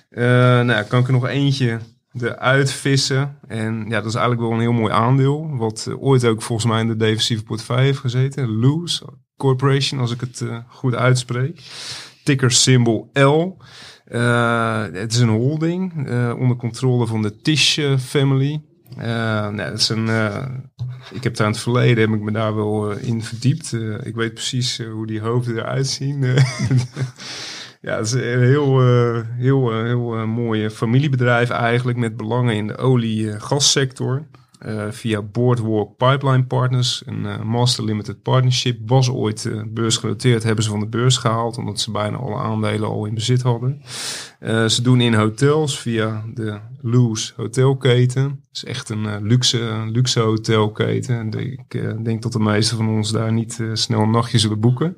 Nou, kan ik er nog eentje eruit vissen. En ja, dat is eigenlijk wel een heel mooi aandeel. Wat ooit ook volgens mij in de defensieve portefeuille heeft gezeten. Loose Corporation, als ik het goed uitspreek. Ticker symbol L. Eh, het is een holding eh, onder controle van de Tisch family. Eh, nou, dat is een, ik heb daar in het verleden heb ik me daar wel in verdiept. Ik weet precies hoe die hoofden eruit zien. *laughs* Ja, het is een heel, heel, heel uh, mooi familiebedrijf eigenlijk met belangen in de olie-gassector. Via Boardwalk Pipeline Partners, een Master Limited Partnership. Was ooit beursgenoteerd, hebben ze van de beurs gehaald omdat ze bijna alle aandelen al in bezit hadden. ze doen in hotels via de Loose hotelketen. Het is echt een luxe, luxe hotelketen. Ik denk dat de meesten van ons daar niet snel een nachtje zullen boeken.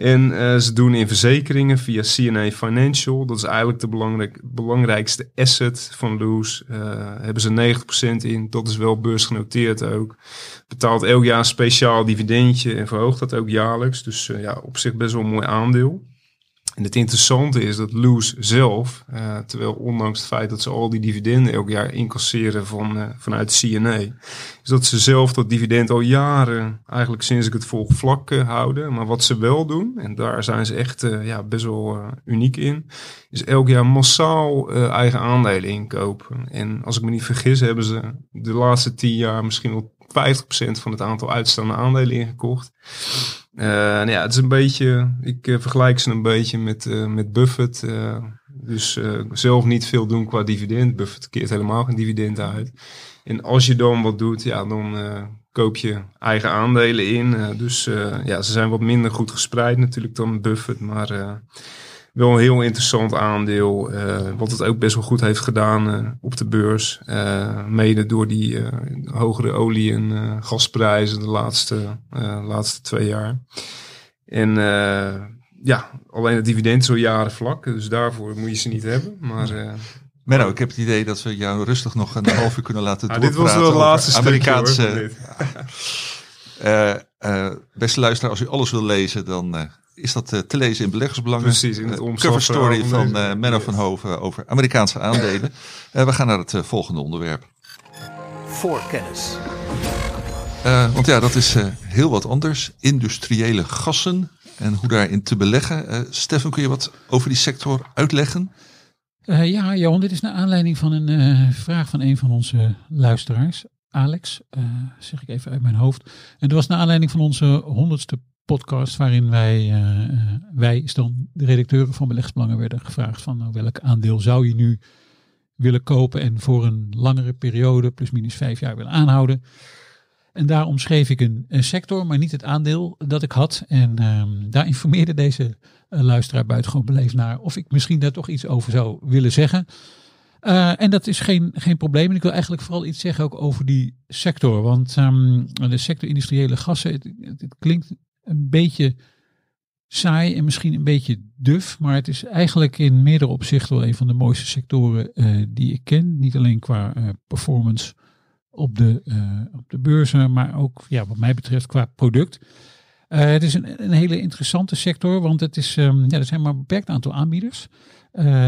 En uh, ze doen in verzekeringen via CNA Financial. Dat is eigenlijk de belangrijk, belangrijkste asset van Loos. Uh, hebben ze 90% in. Dat is wel beursgenoteerd ook. Betaalt elk jaar een speciaal dividendje en verhoogt dat ook jaarlijks. Dus uh, ja, op zich best wel een mooi aandeel. En het interessante is dat Loose zelf, uh, terwijl ondanks het feit dat ze al die dividenden elk jaar incasseren van, uh, vanuit CNA, is dat ze zelf dat dividend al jaren, eigenlijk sinds ik het volg, vlak uh, houden. Maar wat ze wel doen, en daar zijn ze echt ja, best wel uniek in, is elk jaar massaal eigen aandelen inkopen. En als ik me niet vergis, hebben ze de laatste tien jaar misschien wel 50% van het aantal uitstaande aandelen ingekocht. Uh, nou ja, het is een beetje, ik uh, vergelijk ze een beetje met, uh, met Buffett. dus zelf niet veel doen qua dividend. Buffett keert helemaal geen dividend uit. En als je dan wat doet, ja, dan koop je eigen aandelen in. dus ja, ze zijn wat minder goed gespreid natuurlijk dan Buffett. Maar wel een heel interessant aandeel. Uh, wat het ook best wel goed heeft gedaan uh, op de beurs. Uh, mede door die hogere olie- en gasprijzen de laatste, laatste twee jaar. En ja, alleen het dividend is al jaren vlak. Dus daarvoor moet je ze niet hebben. Maar... Menno, ik heb het idee dat we jou rustig nog een *laughs* half uur kunnen laten ah, doorpraten. Dit was wel het laatste Amerikaanse. *laughs* *laughs* beste luisteraar, als u alles wil lezen, dan is dat eh, te lezen in beleggersbelangen. Precies, in het uh, cover story van uh, Menno van Hoven over Amerikaanse aandelen. *laughs* we gaan naar het volgende onderwerp. Voorkennis. want ja, dat is heel wat anders. Industriële gassen en hoe daarin te beleggen. Stefan, kun je wat over die sector uitleggen? ja, Johan, dit is naar aanleiding van een vraag van een van onze luisteraars. Alex, zeg ik even uit mijn hoofd. En dat was naar aanleiding van onze honderdste podcast waarin wij, uh, wij is dan de redacteuren van Beleggsbelangen werden gevraagd van nou, welk aandeel zou je nu willen kopen en voor een langere periode, plus minus vijf jaar willen aanhouden. En daar omschreef ik een, sector, maar niet het aandeel dat ik had. En um, daar informeerde deze uh, luisteraar buitengewoon beleefd naar of ik misschien daar toch iets over zou willen zeggen. En dat is geen, geen probleem. En ik wil eigenlijk vooral iets zeggen ook over die sector. Want um, de sector industriële gassen, het klinkt een beetje saai en misschien een beetje duf. Maar het is eigenlijk in meerdere opzichten wel een van de mooiste sectoren uh, die ik ken. Niet alleen qua uh, performance op de, uh, op de beurzen, maar ook ja, wat mij betreft qua product. het is een, een, hele interessante sector, want het is, um, ja, er zijn maar een beperkt aantal aanbieders.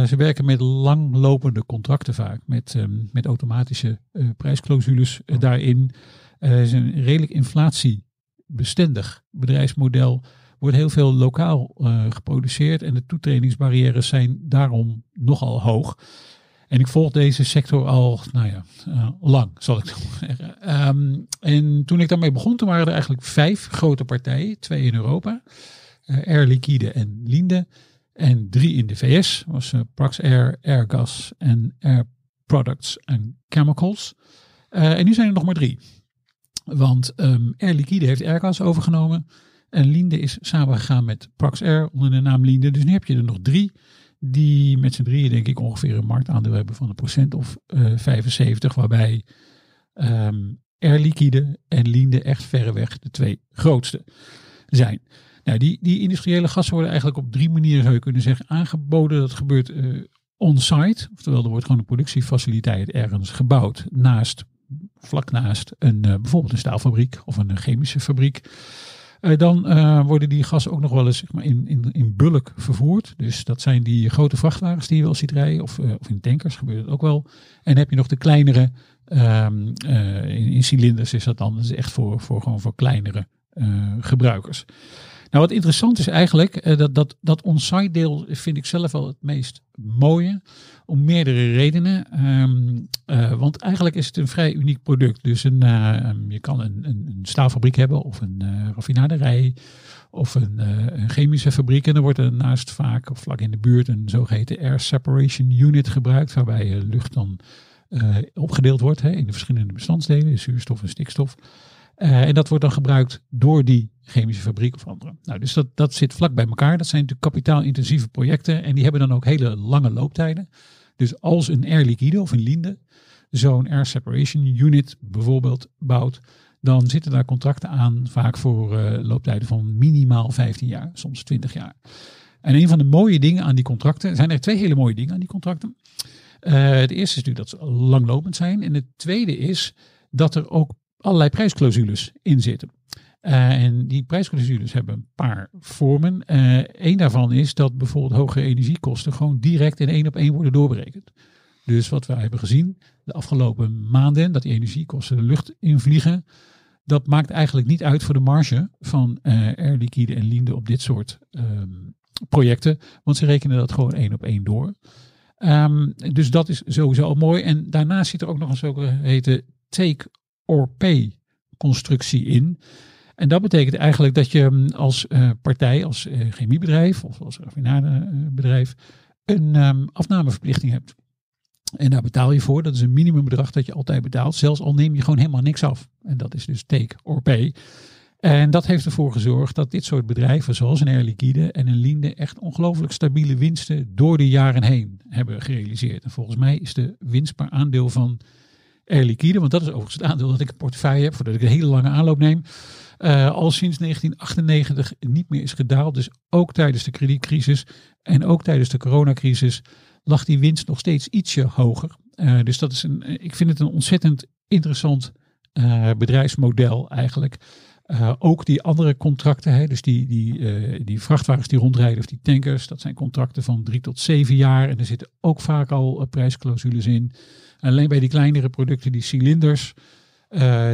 ze werken met langlopende contracten vaak, met, um, met automatische prijsclausules daarin. Er is een redelijk inflatie bestendig bedrijfsmodel wordt heel veel lokaal uh, geproduceerd en de toetredingsbarrières zijn daarom nogal hoog. En ik volg deze sector al, nou ja, uh, lang, zal ik *laughs* zeggen. Um, en toen ik daarmee begon, toen waren er eigenlijk vijf grote partijen, twee in Europa, uh, Air Liquide en Linde, en drie in de VS, was Praxair, Airgas en Air Products and Chemicals. en nu zijn er nog maar drie. Want um, Air Liquide heeft Airgas overgenomen. En Linde is samengegaan met Praxair onder de naam Linde. Dus nu heb je er nog drie. Die met z'n drieën denk ik ongeveer een marktaandeel hebben van een procent of uh, 75. Waarbij um, Air Liquide en Linde echt verreweg de twee grootste zijn. Nou, die, die industriële gassen worden eigenlijk op drie manieren zou je kunnen zeggen aangeboden. Dat gebeurt uh, on-site. Oftewel er wordt gewoon een productiefaciliteit ergens gebouwd naast vlak naast een, uh, bijvoorbeeld een staalfabriek of een chemische fabriek. Uh, dan uh, worden die gassen ook nog wel eens zeg maar, in, in, in bulk vervoerd. Dus dat zijn die grote vrachtwagens die je wel ziet rijden. Of, of in tankers gebeurt het ook wel. En heb je nog de kleinere, um, in, in, cilinders is dat dan. Is echt voor, voor, gewoon voor kleinere gebruikers. Nou, wat interessant is eigenlijk, eh, dat, dat, dat on-site deel vind ik zelf wel het meest mooie. Om meerdere redenen. Ehm, eh, want eigenlijk is het een vrij uniek product. Dus een, eh, je kan een, een, staalfabriek hebben of een eh, raffinaderij of een, een chemische fabriek. En dan wordt er naast vaak of vlak in de buurt een zogeheten air separation unit gebruikt. Waarbij lucht dan opgedeeld wordt hè, in de verschillende bestandsdelen, zuurstof en stikstof. Eh, en dat wordt dan gebruikt door die chemische fabriek of andere. Nou, dus dat, dat zit vlak bij elkaar. Dat zijn natuurlijk kapitaalintensieve projecten en die hebben dan ook hele lange looptijden. Dus als een Air Liquide of een Linde zo'n Air Separation Unit bijvoorbeeld bouwt, dan zitten daar contracten aan, vaak voor eh, looptijden van minimaal 15 jaar, soms 20 jaar. En een van de mooie dingen aan die contracten, zijn er twee hele mooie dingen aan die contracten. Eh, het eerste is natuurlijk dat ze langlopend zijn. En het tweede is dat er ook allerlei prijsclausules in zitten. Eh, en die prijsclausules hebben een paar vormen. Eén daarvan is dat bijvoorbeeld hogere energiekosten gewoon direct in één op één worden doorberekend. Dus wat we hebben gezien de afgelopen maanden, dat die energiekosten de lucht invliegen, dat maakt eigenlijk niet uit voor de marge van eh Air Liquide en Linde op dit soort ehm, projecten. Want ze rekenen dat gewoon één op één door. Ehm, dus dat is sowieso al mooi. En daarnaast zit er ook nog een zogeheten take or pay constructie in. En dat betekent eigenlijk dat je mm, als eh, partij, als eh, chemiebedrijf of als raffinaderibedrijf een ehm, afnameverplichting hebt. En daar betaal je voor. Dat is een minimumbedrag dat je altijd betaalt. Zelfs al neem je gewoon helemaal niks af. En dat is dus take or pay. En dat heeft ervoor gezorgd dat dit soort bedrijven, zoals een Air Liquide en een Linde, echt ongelooflijk stabiele winsten door de jaren heen hebben gerealiseerd. En volgens mij is de winst per aandeel van Air Liquide, want dat is overigens het aandeel dat ik een portefeuille heb, voordat ik een hele lange aanloop neem, eh, al sinds 1998 niet meer is gedaald. Dus ook tijdens de kredietcrisis en ook tijdens de coronacrisis lag die winst nog steeds ietsje hoger. Uh, dus dat is een, ik vind het een ontzettend interessant uh, bedrijfsmodel eigenlijk. Uh, ook die andere contracten, hè, dus die, die, die vrachtwagens die rondrijden of die tankers, dat zijn contracten van drie tot zeven jaar. En er zitten ook vaak al prijsclausules in. Alleen bij die kleinere producten, die cilinders,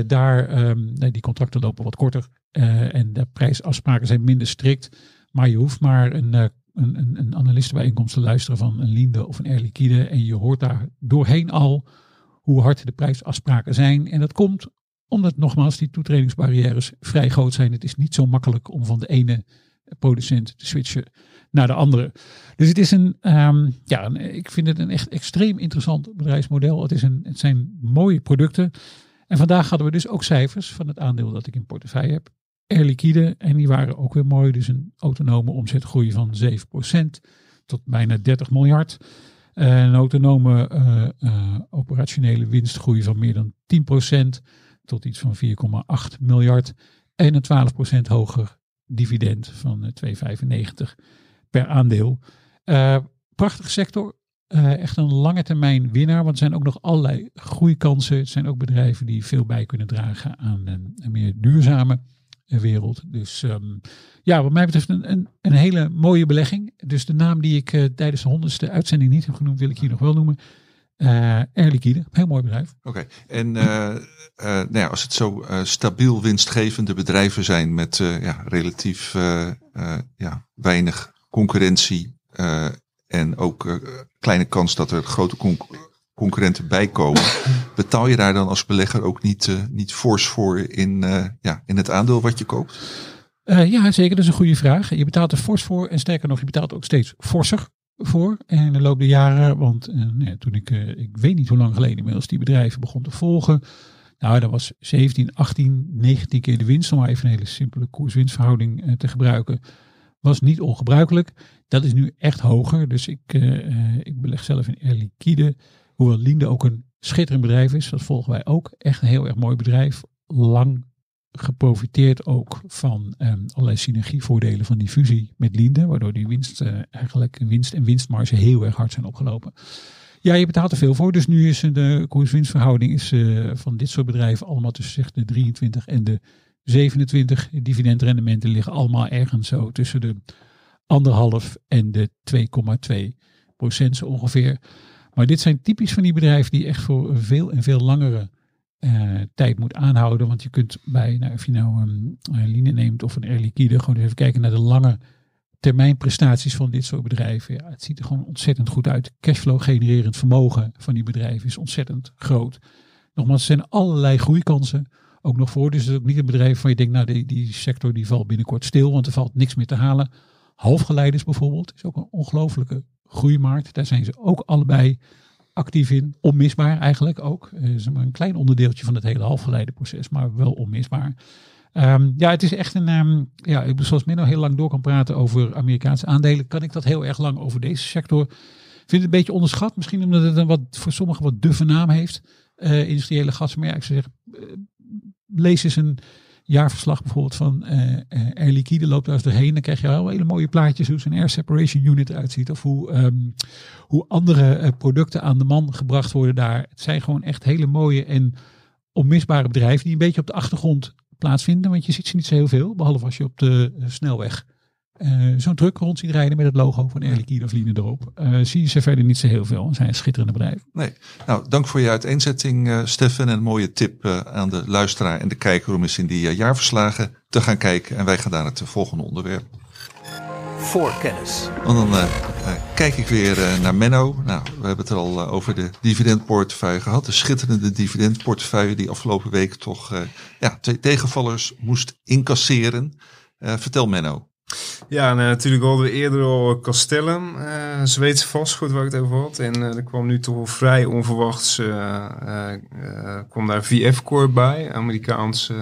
daar, um, nee, die contracten lopen wat korter. en de prijsafspraken zijn minder strikt. Maar je hoeft maar een een, een, te luisteren van een Linde of een Air Liquide. En je hoort daar doorheen al hoe hard de prijsafspraken zijn. En dat komt omdat nogmaals die toetredingsbarrières vrij groot zijn. Het is niet zo makkelijk om van de ene producent te switchen naar de andere. Dus het is een, um, ja, ik vind het een echt extreem interessant bedrijfsmodel. Het, is een, het zijn mooie producten. En vandaag hadden we dus ook cijfers van het aandeel dat ik in portefeuille heb. Air Liquide. En die waren ook weer mooi. Dus een autonome omzetgroei van 7% tot bijna 30 miljard. Een autonome uh, uh, operationele winstgroei van meer dan 10% tot iets van 4,8 miljard. En een 12% hoger dividend van 2,95 per aandeel. Uh, prachtige sector. echt een lange termijn winnaar. Want er zijn ook nog allerlei groeikansen. Het zijn ook bedrijven die veel bij kunnen dragen aan een, meer duurzame wereld. Dus um, ja, wat mij betreft een, een, een, hele mooie belegging. Dus de naam die ik tijdens de honderdste uitzending niet heb genoemd, wil ik hier nog wel noemen. Uh, Air Liquide, heel mooi bedrijf. Oké, okay. en uh, nou ja, als het zo stabiel winstgevende bedrijven zijn met ja, relatief ja, weinig concurrentie en ook kleine kans dat er grote concurrenten bijkomen. *clears throat* Betaal je daar dan als belegger ook niet, niet fors voor in, ja, in het aandeel wat je koopt? Ja, zeker. Dat is een goede vraag. Je betaalt er fors voor. En sterker nog, je betaalt ook steeds forser voor. En de loop der jaren, want nee, toen ik, ik weet niet hoe lang geleden inmiddels die bedrijven begon te volgen. Nou, dat was 17, 18, 19 keer de winst. Om maar even een hele simpele koers-winstverhouding te gebruiken. Was niet ongebruikelijk. Dat is nu echt hoger. Dus ik, ik beleg zelf in Air Liquide. Hoewel Linde ook een schitterend bedrijf is, dat volgen wij ook. Echt een heel erg mooi bedrijf. Lang geprofiteerd ook van um, allerlei synergievoordelen van die fusie met Linde. Waardoor die winst, uh, eigenlijk winst en winstmarge heel erg hard zijn opgelopen. Ja, je betaalt er veel voor. Dus nu is de koers-winstverhouding is, uh, van dit soort bedrijven allemaal tussen zeg, de 23 en de 27. Dividendrendementen liggen allemaal ergens zo tussen de anderhalf en de 2,2 procent zo ongeveer. Maar dit zijn typisch van die bedrijven die echt voor veel en veel langere eh, tijd moet aanhouden. Want je kunt bij, nou, of je nou een Line neemt of een Air Liquide, gewoon even kijken naar de lange termijn prestaties van dit soort bedrijven. Ja, het ziet er gewoon ontzettend goed uit. Cashflow genererend vermogen van die bedrijven is ontzettend groot. Nogmaals, er zijn allerlei groeikansen ook nog voor. Dus het is ook niet een bedrijf van je denkt, nou die, die sector die valt binnenkort stil, want er valt niks meer te halen. Halfgeleiders bijvoorbeeld is ook een ongelofelijke groeimarkt. Daar zijn ze ook allebei actief in. Onmisbaar eigenlijk ook. Is maar een klein onderdeeltje van het hele halfgeleiderproces, maar wel onmisbaar. Um, ja, het is echt een. Um, ja, zoals Menno heel lang door kan praten over Amerikaanse aandelen, kan ik dat heel erg lang over deze sector. Ik vind het een beetje onderschat, misschien omdat het een wat voor sommigen wat duffe naam heeft. Uh, industriële gas. Maar ja, ik zou zeggen, uh, lees eens een jaarverslag bijvoorbeeld van uh, Air Liquide loopt daar eens doorheen. Dan krijg je wel hele mooie plaatjes hoe zo'n air separation unit eruit ziet. Of hoe, um, hoe andere uh, producten aan de man gebracht worden daar. Het zijn gewoon echt hele mooie en onmisbare bedrijven die een beetje op de achtergrond plaatsvinden. Want je ziet ze niet zo heel veel, behalve als je op de snelweg uh, zo'n truck rond ziet rijden met het logo van Air Liquide of Line erop. Uh, zie je ze verder niet zo heel veel. Ze zijn schitterende bedrijven. Nee. Nou, dank voor je uiteenzetting, uh, Stefan. En een mooie tip aan de luisteraar en de kijker om eens in die jaarverslagen te gaan kijken. En wij gaan naar het volgende onderwerp. Voorkennis. En dan kijk ik weer naar Menno. Nou, we hebben het al over de dividendportefeuille gehad. De schitterende dividendportefeuille die afgelopen week toch ja, twee tegenvallers moest incasseren. vertel Menno. Ja, nou, natuurlijk hadden we eerder al Castellum, uh, Zweedse vastgoed waar ik het over had. En er kwam nu toch vrij onverwachts, kwam daar VF Corp bij. Amerikaans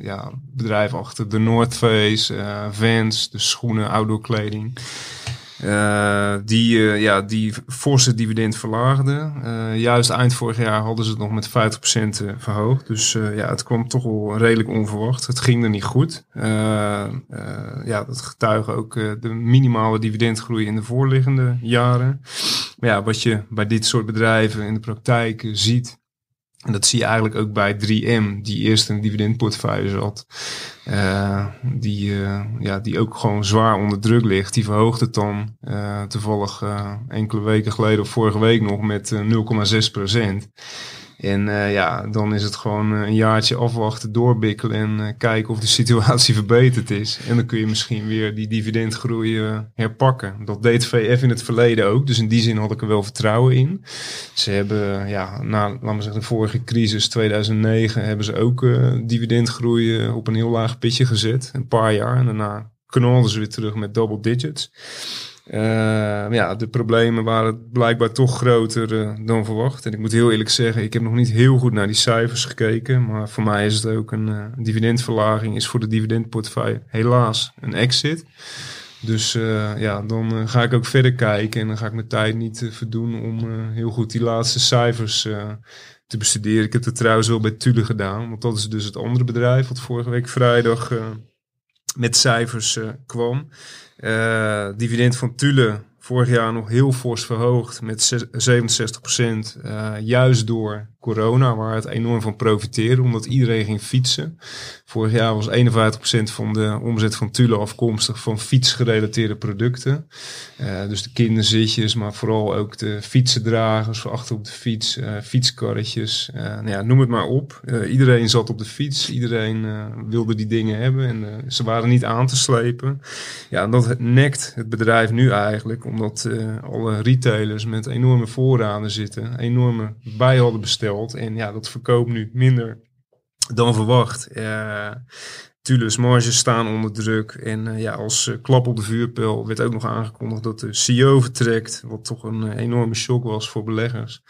ja, bedrijf achter de North Face, Vans, de schoenen, outdoor kleding. Uh, die, uh, ja, die forse dividend verlaagde. Uh, juist eind vorig jaar hadden ze het nog met 50% verhoogd. Dus ja, het kwam toch wel redelijk onverwacht. Het ging er niet goed. ja, dat getuigen ook de minimale dividendgroei in de voorliggende jaren. Maar ja, wat je bij dit soort bedrijven in de praktijk ziet, en dat zie je eigenlijk ook bij 3M, die eerst een dividendportefeuille zat. Uh, die, uh, ja, die ook gewoon zwaar onder druk ligt. Die verhoogt het dan uh, toevallig enkele weken geleden of vorige week nog met 0,6 procent. En uh, ja, dan is het gewoon een jaartje afwachten, doorbikkelen en uh, kijken of de situatie *laughs* verbeterd is. En dan kun je misschien weer die dividendgroei herpakken. Dat deed VF in het verleden ook, dus in die zin had ik er wel vertrouwen in. Ze hebben, ja, na, laten we zeggen, de vorige crisis 2009 hebben ze ook dividendgroei op een heel laag pitje gezet. Een paar jaar en daarna knalden ze weer terug met double digits. Uh, ja, de problemen waren blijkbaar toch groter uh, dan verwacht. En ik moet heel eerlijk zeggen, ik heb nog niet heel goed naar die cijfers gekeken. Maar voor mij is het ook een uh, dividendverlaging, is voor de dividendportefeuille helaas een exit. Dus ja, dan ga ik ook verder kijken en dan ga ik mijn tijd niet verdoen om heel goed die laatste cijfers te bestuderen. Ik heb het trouwens wel bij Tule gedaan, want dat is dus het andere bedrijf wat vorige week vrijdag met cijfers kwam. Uh, dividend van Tule vorig jaar nog heel fors verhoogd met 67 procent. Uh, juist door corona, waar het enorm van profiteerde, omdat iedereen ging fietsen. Vorig jaar was 51% van de omzet van Tule afkomstig van fietsgerelateerde producten. Uh, dus de kinderzitjes, maar vooral ook de fietsendragers achter op de fiets, uh, fietskarretjes, uh, nou ja, noem het maar op. iedereen zat op de fiets, iedereen wilde die dingen hebben en ze waren niet aan te slepen. Ja, en dat nekt het bedrijf nu eigenlijk, omdat alle retailers met enorme voorraden zitten, enorme bij hadden en ja, dat verkoopt nu minder dan verwacht. Uh, Tules marges staan onder druk. En uh, ja, als uh, klap op de vuurpijl werd ook nog aangekondigd dat de CEO vertrekt. Wat toch een enorme shock was voor beleggers.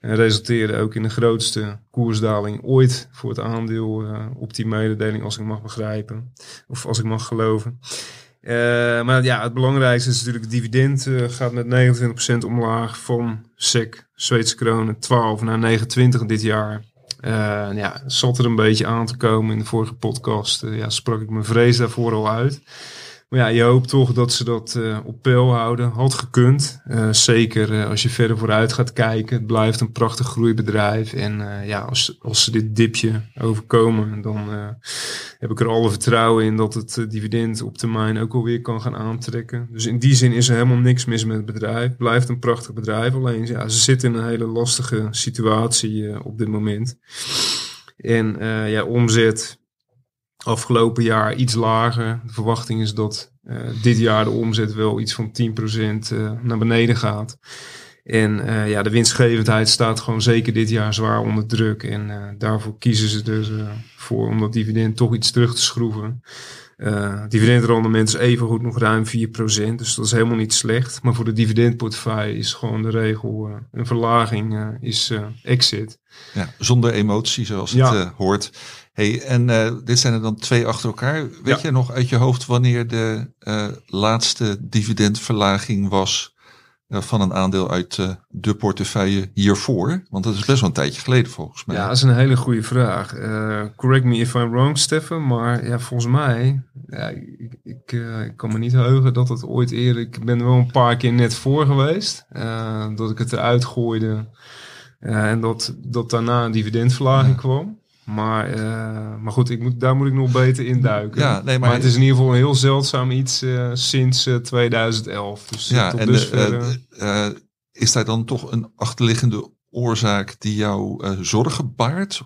En resulteerde ook in de grootste koersdaling ooit voor het aandeel op die mededeling, als ik mag begrijpen. Of als ik mag geloven. Uh, maar ja, het belangrijkste is natuurlijk het dividend uh, gaat met 29% omlaag van SEC, Zweedse kronen, 12 naar 29 dit jaar. Uh, ja, zat er een beetje aan te komen in de vorige podcast. ja, sprak ik mijn vrees daarvoor al uit. Maar ja, je hoopt toch dat ze dat uh, op peil houden. Had gekund. Uh, zeker uh, als je verder vooruit gaat kijken. Het blijft een prachtig groeibedrijf. En ja, als, als ze dit dipje overkomen, dan heb ik er alle vertrouwen in dat het eh, dividend op termijn ook alweer kan gaan aantrekken. Dus in die zin is er helemaal niks mis met het bedrijf. Blijft een prachtig bedrijf. Alleen ja, ze zitten in een hele lastige situatie eh, op dit moment. En eh, ja, omzet afgelopen jaar iets lager. De verwachting is dat eh, dit jaar de omzet wel iets van 10% eh, naar beneden gaat. En eh, ja, de winstgevendheid staat gewoon zeker dit jaar zwaar onder druk. En daarvoor kiezen ze dus voor om dat dividend toch iets terug te schroeven. Dividendrendement is evengoed nog ruim 4%, dus dat is helemaal niet slecht. Maar voor de dividendportefeuille is gewoon de regel een verlaging is exit. Ja, zonder emotie, zoals het Ja. eh, hoort. Hey, en eh, dit zijn er dan twee achter elkaar. Weet Ja. je nog uit je hoofd wanneer de eh, laatste dividendverlaging was eh, van een aandeel uit de portefeuille hiervoor? Want dat is best wel een tijdje geleden volgens mij. Ja, dat is een hele goede vraag. Correct me if I'm wrong, Stefan. Maar ja, volgens mij, ja, ik, ik, ik kan me niet heugen dat het ooit eerder... Ik ben er wel een paar keer net voor geweest. dat ik het eruit gooide. en dat, dat daarna een dividendverlaging kwam. Maar, eh, maar goed, ik moet, daar moet ik nog beter in duiken. Ja, nee, maar- maar, het is in ieder geval een heel zeldzaam iets eh, sinds eh, 2011. Dus eh, ja tot en dusver, eh, is daar dan toch een achterliggende oorzaak die jou zorgen baart?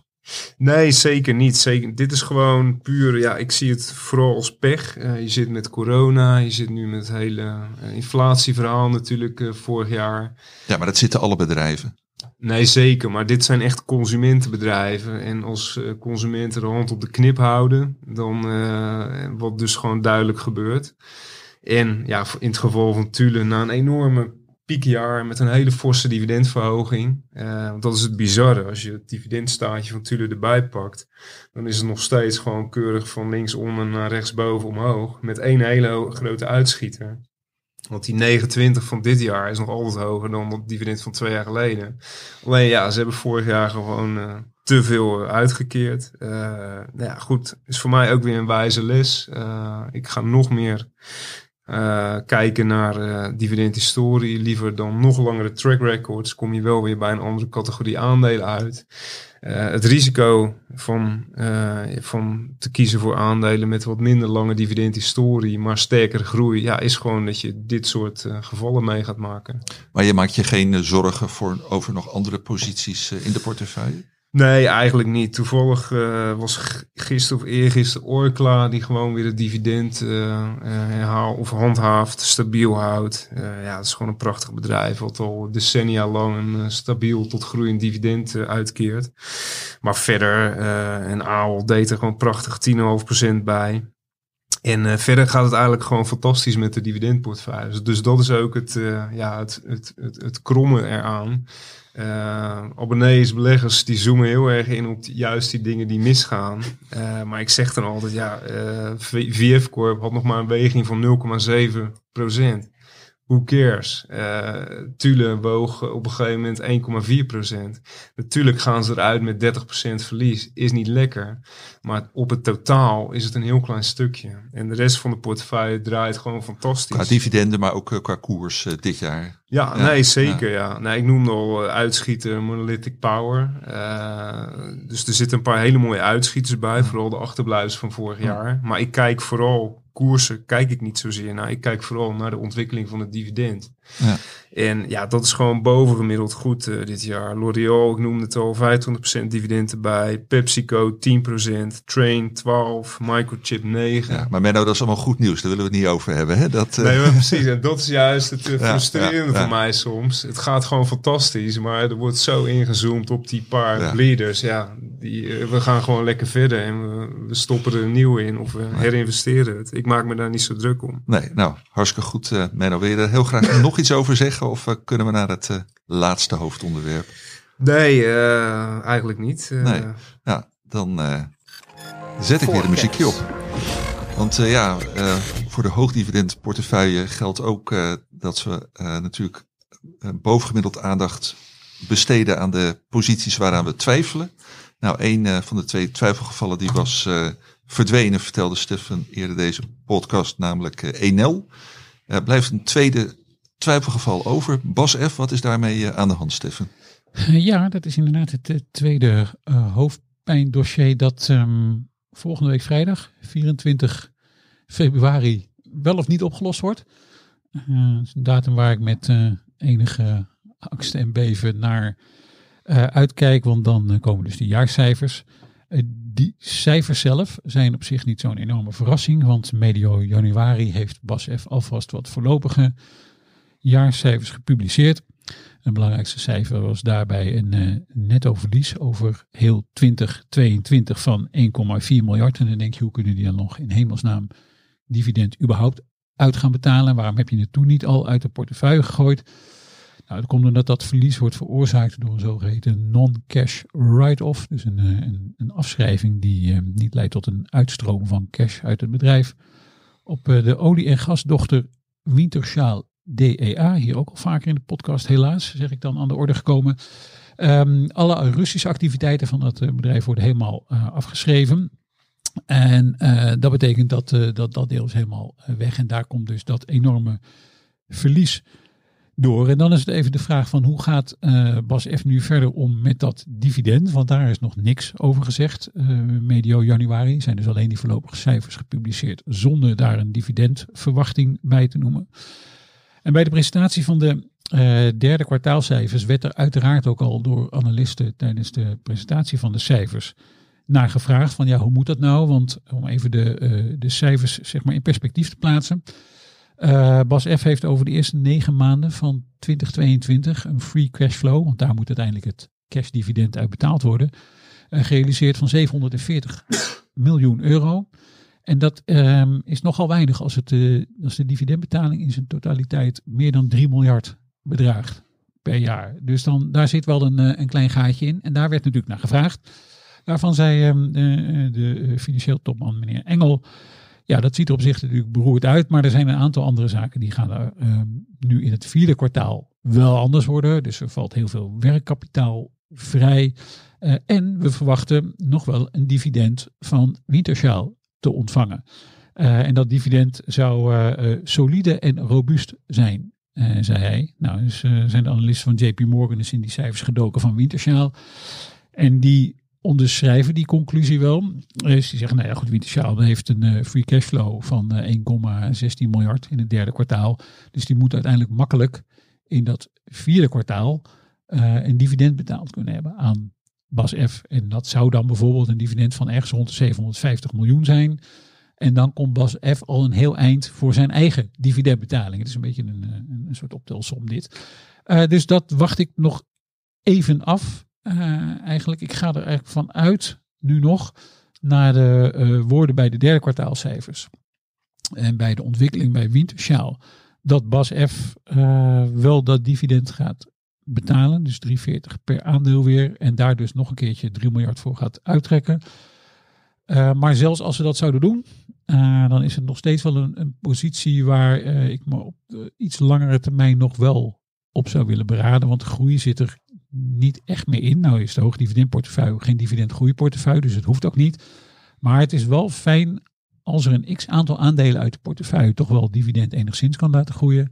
Nee, zeker niet. Zeker. Dit is gewoon puur, ja, ik zie het vooral als pech. Je zit met corona, je zit nu met het hele inflatieverhaal natuurlijk vorig jaar. Ja, maar dat zitten alle bedrijven. Nee, zeker. Maar dit zijn echt consumentenbedrijven. En als eh, consumenten de hand op de knip houden, dan eh, wat dus gewoon duidelijk gebeurt. En ja, in het geval van Tule, na een enorme piekjaar met een hele forse dividendverhoging. eh, want dat is het bizarre. Als je het dividendstaatje van Tule erbij pakt, dan is het nog steeds gewoon keurig van linksonder naar rechtsboven omhoog. Met één hele grote uitschieter. Want die 29 van dit jaar is nog altijd hoger dan het dividend van twee jaar geleden. Alleen ja, ze hebben vorig jaar gewoon eh, te veel uitgekeerd. Eh, nou ja, goed, is voor mij ook weer een wijze les. Eh, ik ga nog meer kijken naar dividendhistorie. Liever dan nog langere track records. Kom je wel weer bij een andere categorie aandelen uit. Eh, het risico van, eh, van te kiezen voor aandelen met wat minder lange dividendhistorie, maar sterkere groei, ja, is gewoon dat je dit soort eh, gevallen mee gaat maken. Maar je maakt je geen zorgen voor, over nog andere posities in de portefeuille? Nee, eigenlijk niet. Toevallig eh, was gisteren of eergisteren Orkla die gewoon weer het dividend herhaal of handhaaft, stabiel houdt. Eh, ja, het is gewoon een prachtig bedrijf wat al decennia lang een stabiel tot groeiend dividend uitkeert. Maar verder, en Aal deed er gewoon prachtig 10,5% bij. En verder gaat het eigenlijk gewoon fantastisch met de dividendportefeuille. Dus, dat is ook het, eh, ja, het, het, het, het kromme eraan. Eh abonnees, beleggers, die zoomen heel erg in op juist die dingen die misgaan. Eh, maar ik zeg dan altijd, ja, eh, V- VF Corp had nog maar een weging van 0,7 procent. Who cares? Eh Tule woog op een gegeven moment 1,4 procent. Natuurlijk gaan ze eruit met 30% verlies. Is niet lekker. Maar op het totaal is het een heel klein stukje. En de rest van de portefeuille draait gewoon fantastisch. Qua dividenden, maar ook eh, qua koers eh, dit jaar. Ja, Ja, nee, zeker. Ja. Nee, ik noemde al uitschieter Monolithic Power. Dus er zitten een paar hele mooie uitschieters bij. Vooral de achterblijvers van vorig jaar. Maar ik kijk vooral koersen, kijk ik niet zozeer naar. Ik kijk vooral naar de ontwikkeling van het dividend. Ja. En ja, dat is gewoon bovengemiddeld goed eh, dit jaar. L'Oreal, ik noemde het al, 25% dividend erbij. PepsiCo 10%, Train 12, Microchip 9. Ja, maar Menno, dat is allemaal goed nieuws. Daar willen we het niet over hebben. Hè? Dat, eh, Nee, maar precies. En dat is juist het eh, frustrerende ja, voor mij soms. Het gaat gewoon fantastisch, maar er wordt zo ingezoomd op die paar Ja. bleeders. Ja, die, eh, we gaan gewoon lekker verder en we, we stoppen er een nieuw in of we herinvesteren het. Ik maak me daar niet zo druk om. Nee, nou, hartstikke goed. eh Menno, wil je er heel graag nog iets over zeggen? Of eh, kunnen we naar het eh, laatste hoofdonderwerp? Nee, eh, eigenlijk niet. Eh, Nee. Ja, dan eh, zet ik weer de muziekje op. Want eh, ja, eh, voor de hoogdividend portefeuille geldt ook eh, dat we eh, natuurlijk bovengemiddeld aandacht besteden aan de posities waaraan we twijfelen. Nou, een eh, van de twee twijfelgevallen die was eh, verdwenen, vertelde Stefan eerder deze podcast, namelijk eh, Enel. Er blijft een tweede twijfelgeval over. Bas wat is daarmee eh, aan de hand, Stefan? Ja, dat is inderdaad het eh, tweede eh, hoofdpijndossier dat ehm, volgende week vrijdag, 24 februari, wel of niet opgelost wordt. Uh, is een datum waar ik met enige angst en beven naar uitkijk, want dan komen dus de jaarcijfers. die cijfers zelf zijn op zich niet zo'n enorme verrassing, want medio januari heeft BASF alvast wat voorlopige jaarcijfers gepubliceerd. Een belangrijkste cijfer was daarbij een uh, netto verlies over heel 2022 van 1,4 miljard. En dan denk je, hoe kunnen die dan nog in hemelsnaam dividend überhaupt uit gaan betalen? Waarom heb je het toen niet al uit de portefeuille gegooid? Nou, dat komt omdat dat verlies wordt veroorzaakt door een zogeheten non-cash write-off. Dus een, een, een, afschrijving die uh, niet leidt tot een uitstroom van cash uit het bedrijf. Op de olie- en gasdochter Winterschaal DEA, hier ook al vaker in de podcast helaas, zeg ik dan aan de orde gekomen. Um, alle Russische activiteiten van dat bedrijf worden helemaal uh, afgeschreven. En uh, dat betekent dat, dat dat deel is helemaal weg. En daar komt dus dat enorme verlies door. En dan is het even de vraag van hoe gaat Bas F nu verder om met dat dividend? Want daar is nog niks over gezegd. medio januari zijn dus alleen die voorlopige cijfers gepubliceerd zonder daar een dividendverwachting bij te noemen. En bij de presentatie van de uh, derde kwartaalcijfers werd er uiteraard ook al door analisten tijdens de presentatie van de cijfers naar gevraagd van ja, hoe moet dat nou? Want om even de, uh, de cijfers zeg maar in perspectief te plaatsen. Uh, Bas heeft over de eerste negen maanden van 2022 een free cash flow, want daar moet uiteindelijk het cashdividend uit betaald worden, gerealiseerd van 740 miljoen euro. En dat um, is nogal weinig als, het, uh, als de dividendbetaling in zijn totaliteit meer dan 3 miljard bedraagt per jaar. Dus dan, daar zit wel een, een klein gaatje in. En daar werd natuurlijk naar gevraagd. Daarvan zei um, de, de financieel topman meneer Engel. Ja, dat ziet er op zich natuurlijk beroerd uit. Maar er zijn een aantal andere zaken die gaan er um, nu in het vierde kwartaal wel anders worden. Dus er valt heel veel werkkapitaal vrij. En we verwachten nog wel een dividend van Wintershall te ontvangen. Uh, en dat dividend zou uh, uh, solide en robuust zijn, zei hij. Nou, dus zijn de analisten van JP Morgan is in die cijfers gedoken van Wintershaal. En die onderschrijven die conclusie wel. Dus die zeggen, nou ja goed, Wintershaal heeft een free cashflow van 1,16 miljard in het derde kwartaal. Dus die moet uiteindelijk makkelijk in dat vierde kwartaal een dividend betaald kunnen hebben aan Bas F. En dat zou dan bijvoorbeeld een dividend van ergens rond de 750 miljoen zijn. En dan komt Bas al een heel eind voor zijn eigen dividendbetaling. Het is een beetje een, een, soort optelsom dit. Uh, dus dat wacht ik nog even af. Uh, eigenlijk, ik ga er eigenlijk van uit, nu nog, naar de uh, woorden bij de derde kwartaalcijfers. En bij de ontwikkeling bij Wintershaal. Dat Bas F. wel dat dividend gaat betalen. Dus 3,40 per aandeel weer. En daar dus nog een keertje 3 miljard voor gaat uittrekken. Uh, maar zelfs als ze dat zouden doen, uh, dan is het nog steeds wel een, positie waar uh, ik me op iets langere termijn nog wel op zou willen beraden. Want groei zit er niet echt meer in. Nou is de hoogdividendportefeuille geen dividendgroeiportefeuille, dus het hoeft ook niet. Maar het is wel fijn als er een x aantal aandelen uit de portefeuille toch wel dividend enigszins kan laten groeien.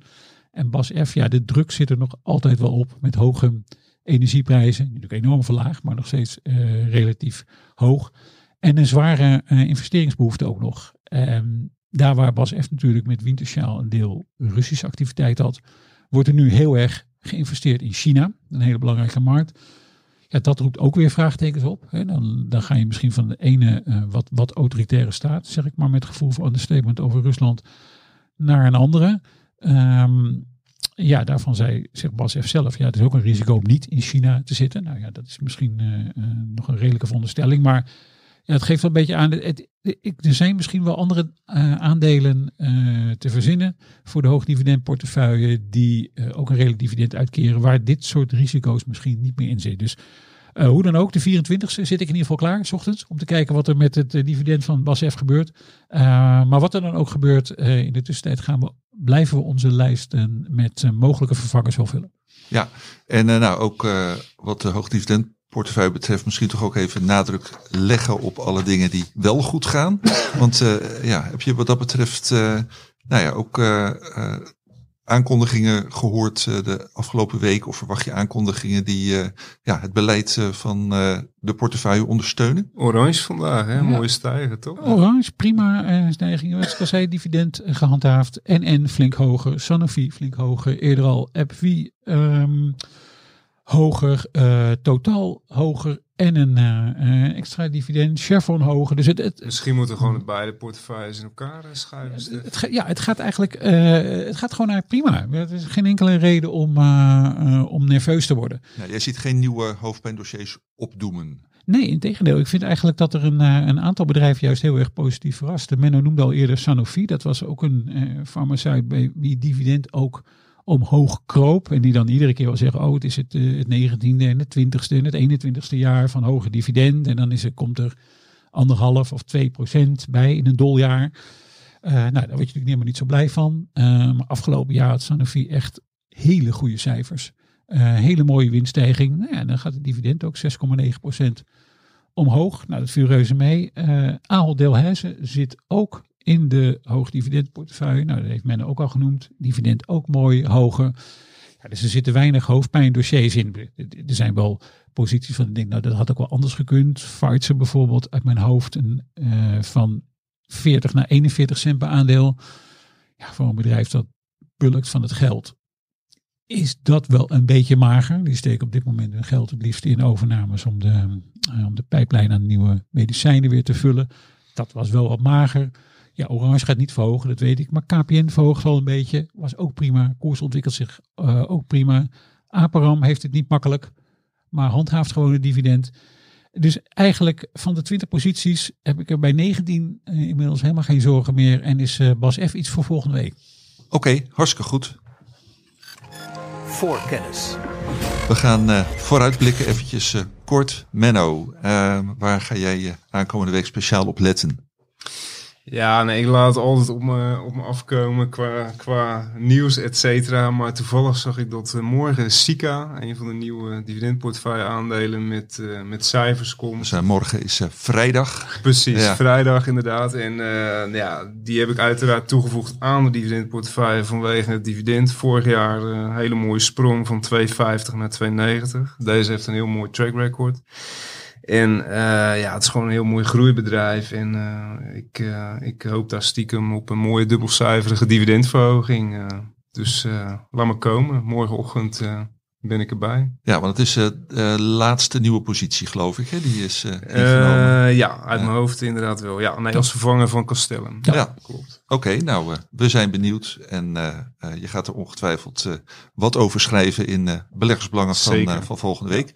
En Bas F, ja, de druk zit er nog altijd wel op met hoge energieprijzen. Natuurlijk enorm verlaagd, maar nog steeds uh, relatief hoog. En een zware uh, investeringsbehoefte ook nog. Um, daar waar Bas F natuurlijk met Wintershaal een deel Russische activiteit had, wordt er nu heel erg geïnvesteerd in China, een hele belangrijke markt. Ja, dat roept ook weer vraagtekens op. Hè. Dan, dan ga je misschien van de ene uh, wat, wat autoritaire staat, zeg ik maar met gevoel van understatement over Rusland, naar een andere. Um, ja, daarvan zei zegt Bas F. zelf, ja, het is ook een risico om niet in China te zitten. Nou ja, dat is misschien uh, uh, nog een redelijke veronderstelling, maar ja, het geeft wel een beetje aan. Het, er zijn misschien wel andere uh, aandelen te verzinnen voor de hoogdividendportefeuille die ook een redelijk dividend uitkeren, waar dit soort risico's misschien niet meer in zit. Dus uh, hoe dan ook, de 24e zit ik in ieder geval klaar, s ochtends, om te kijken wat er met het uh, dividend van Bas F gebeurt. Uh, maar wat er dan ook gebeurt, in de tussentijd gaan we, blijven we onze lijsten met mogelijke vervangers wel vullen. Ja, en nou ook wat de hoogdividendportefeuille betreft, misschien toch ook even nadruk leggen op alle dingen die wel goed gaan. Want ja, heb je wat dat betreft, nou ja, ook aankondigingen gehoord uh, de afgelopen week? Of verwacht je aankondigingen die uh, ja, het beleid uh, van de portefeuille ondersteunen? Orange vandaag, hè? Ja. mooie stijgen toch? Orange, prima stijging. Zoals ik zei, dividend gehandhaafd. NN flink hoger, Sanofi flink hoger. Eerder al AbbVie um, hoger, totaal hoger en een uh, extra dividend, Chevron hoger. Dus het, het, Misschien moeten we gewoon het beide portefeuilles in elkaar schuiven. Het, het, ja, het gaat eigenlijk, uh, het gaat gewoon naar prima. Er is geen enkele reden om, uh, om nerveus te worden. Ja, jij ziet geen nieuwe hoofdpijndossiers opdoemen. Nee, in tegendeel. Ik vind eigenlijk dat er een, een aantal bedrijven juist heel erg positief verrast. Menno noemde al eerder Sanofi. Dat was ook een farmaceut bij wie dividend ook omhoog kroop. En die dan iedere keer wel zeggen, oh het is het, uh, het 19e en het 20e en het 21ste jaar van hoge dividend. En dan is er, komt er anderhalf of 2 procent bij in een doljaar. Uh, nou, daar word je natuurlijk helemaal niet zo blij van. Uh, maar afgelopen jaar had Sanofi echt hele goede cijfers. hele mooie winststijging. Nou ja, dan gaat het dividend ook 6,9 procent omhoog. Nou, dat viel reuze mee. Uh, Ahold zit ook in de hoogdividendportefeuille. Nou, dat heeft men ook al genoemd. Dividend ook mooi, hoger. Ja, dus er zitten weinig hoofdpijndossiers in. Er zijn wel posities van, ik denk, nou, dat had ook wel anders gekund. Pfizer bijvoorbeeld, uit mijn hoofd, een, uh, van 40 naar 41 cent per aandeel. Ja, voor een bedrijf dat bulkt van het geld, is dat wel een beetje mager. Die steken op dit moment hun geld het liefst in overnames om de, uh, om de pijplijn aan nieuwe medicijnen weer te vullen. Dat was wel wat mager. Ja, Orange gaat niet verhogen, dat weet ik. Maar KPN verhoogt wel een beetje. Was ook prima. Koers ontwikkelt zich uh, ook prima. Aparam heeft het niet makkelijk. Maar handhaaft gewoon het dividend. Dus eigenlijk van de 20 posities heb ik er bij 19 uh, inmiddels helemaal geen zorgen meer. En is uh, Bas F iets voor volgende week. Oké, okay, hartstikke goed. Voor kennis. We gaan uh, vooruitblikken eventjes kort. Menno, waar ga jij aankomende week speciaal op letten? Ja, nee, ik laat altijd op me, op me afkomen qua, qua nieuws, et cetera. Maar toevallig zag ik dat uh, morgen Sika, een van de nieuwe dividendportefeuille aandelen, met, uh, met cijfers komt. Dus uh, morgen is vrijdag. Precies, ja. vrijdag inderdaad. En ja, die heb ik uiteraard toegevoegd aan de dividendportefeuille vanwege het dividend. Vorig jaar een hele mooie sprong van 2,50 naar 2,90. Deze heeft een heel mooi track record. En uh, ja, het is gewoon een heel mooi groeibedrijf. En uh, ik, uh, ik hoop daar stiekem op een mooie dubbelcijferige dividendverhoging. dus laat me komen. Morgenochtend ben ik erbij. Ja, want het is de laatste nieuwe positie, geloof ik. Hè? Die is Ja, uit mijn hoofd inderdaad wel. Ja, nee, als vervanger van Castellum. Ja, ja. klopt. Oké, okay, nou, we zijn benieuwd. En je gaat er ongetwijfeld wat over schrijven in beleggersbelangen van, van volgende week.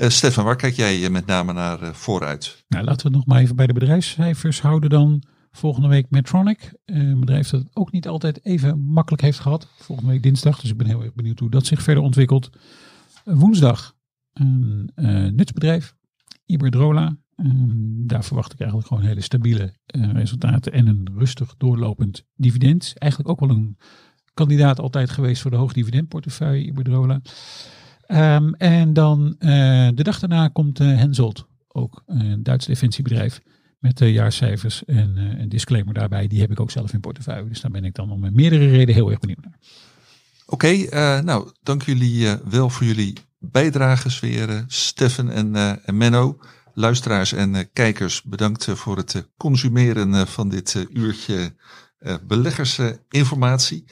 Uh, Stefan, waar kijk jij met name naar uh, vooruit? Nou, laten we het nog maar even bij de bedrijfscijfers houden dan. Volgende week Medtronic. Uh, een bedrijf dat het ook niet altijd even makkelijk heeft gehad. Volgende week dinsdag. Dus ik ben heel erg benieuwd hoe dat zich verder ontwikkelt. woensdag een nutsbedrijf. Iberdrola. daar verwacht ik eigenlijk gewoon hele stabiele resultaten. En een rustig doorlopend dividend. Eigenlijk ook wel een kandidaat altijd geweest voor de hoogdividendportefeuille Iberdrola. Um, en dan uh, de dag daarna komt uh, Henselt, ook een Duits defensiebedrijf, met de jaarcijfers en een disclaimer daarbij. Die heb ik ook zelf in portefeuille. Dus daar ben ik dan om meerdere redenen heel erg benieuwd naar. Oké, nou dank jullie wel voor jullie bijdrages weer, Steffen en, en Menno. Luisteraars en kijkers, bedankt voor het consumeren van dit uurtje beleggersinformatie.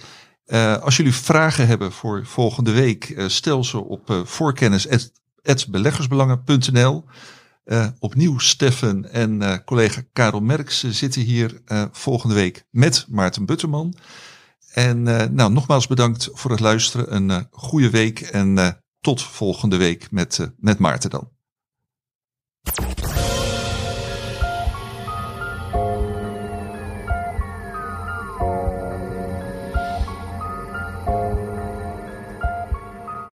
Uh, als jullie vragen hebben voor volgende week, uh, stel ze op uh, voorkennis.beleggersbelangen.nl. opnieuw Steffen en collega Karel Merks zitten hier volgende week met Maarten Butterman. En nou, nogmaals bedankt voor het luisteren. Een goede week en tot volgende week met, met Maarten dan.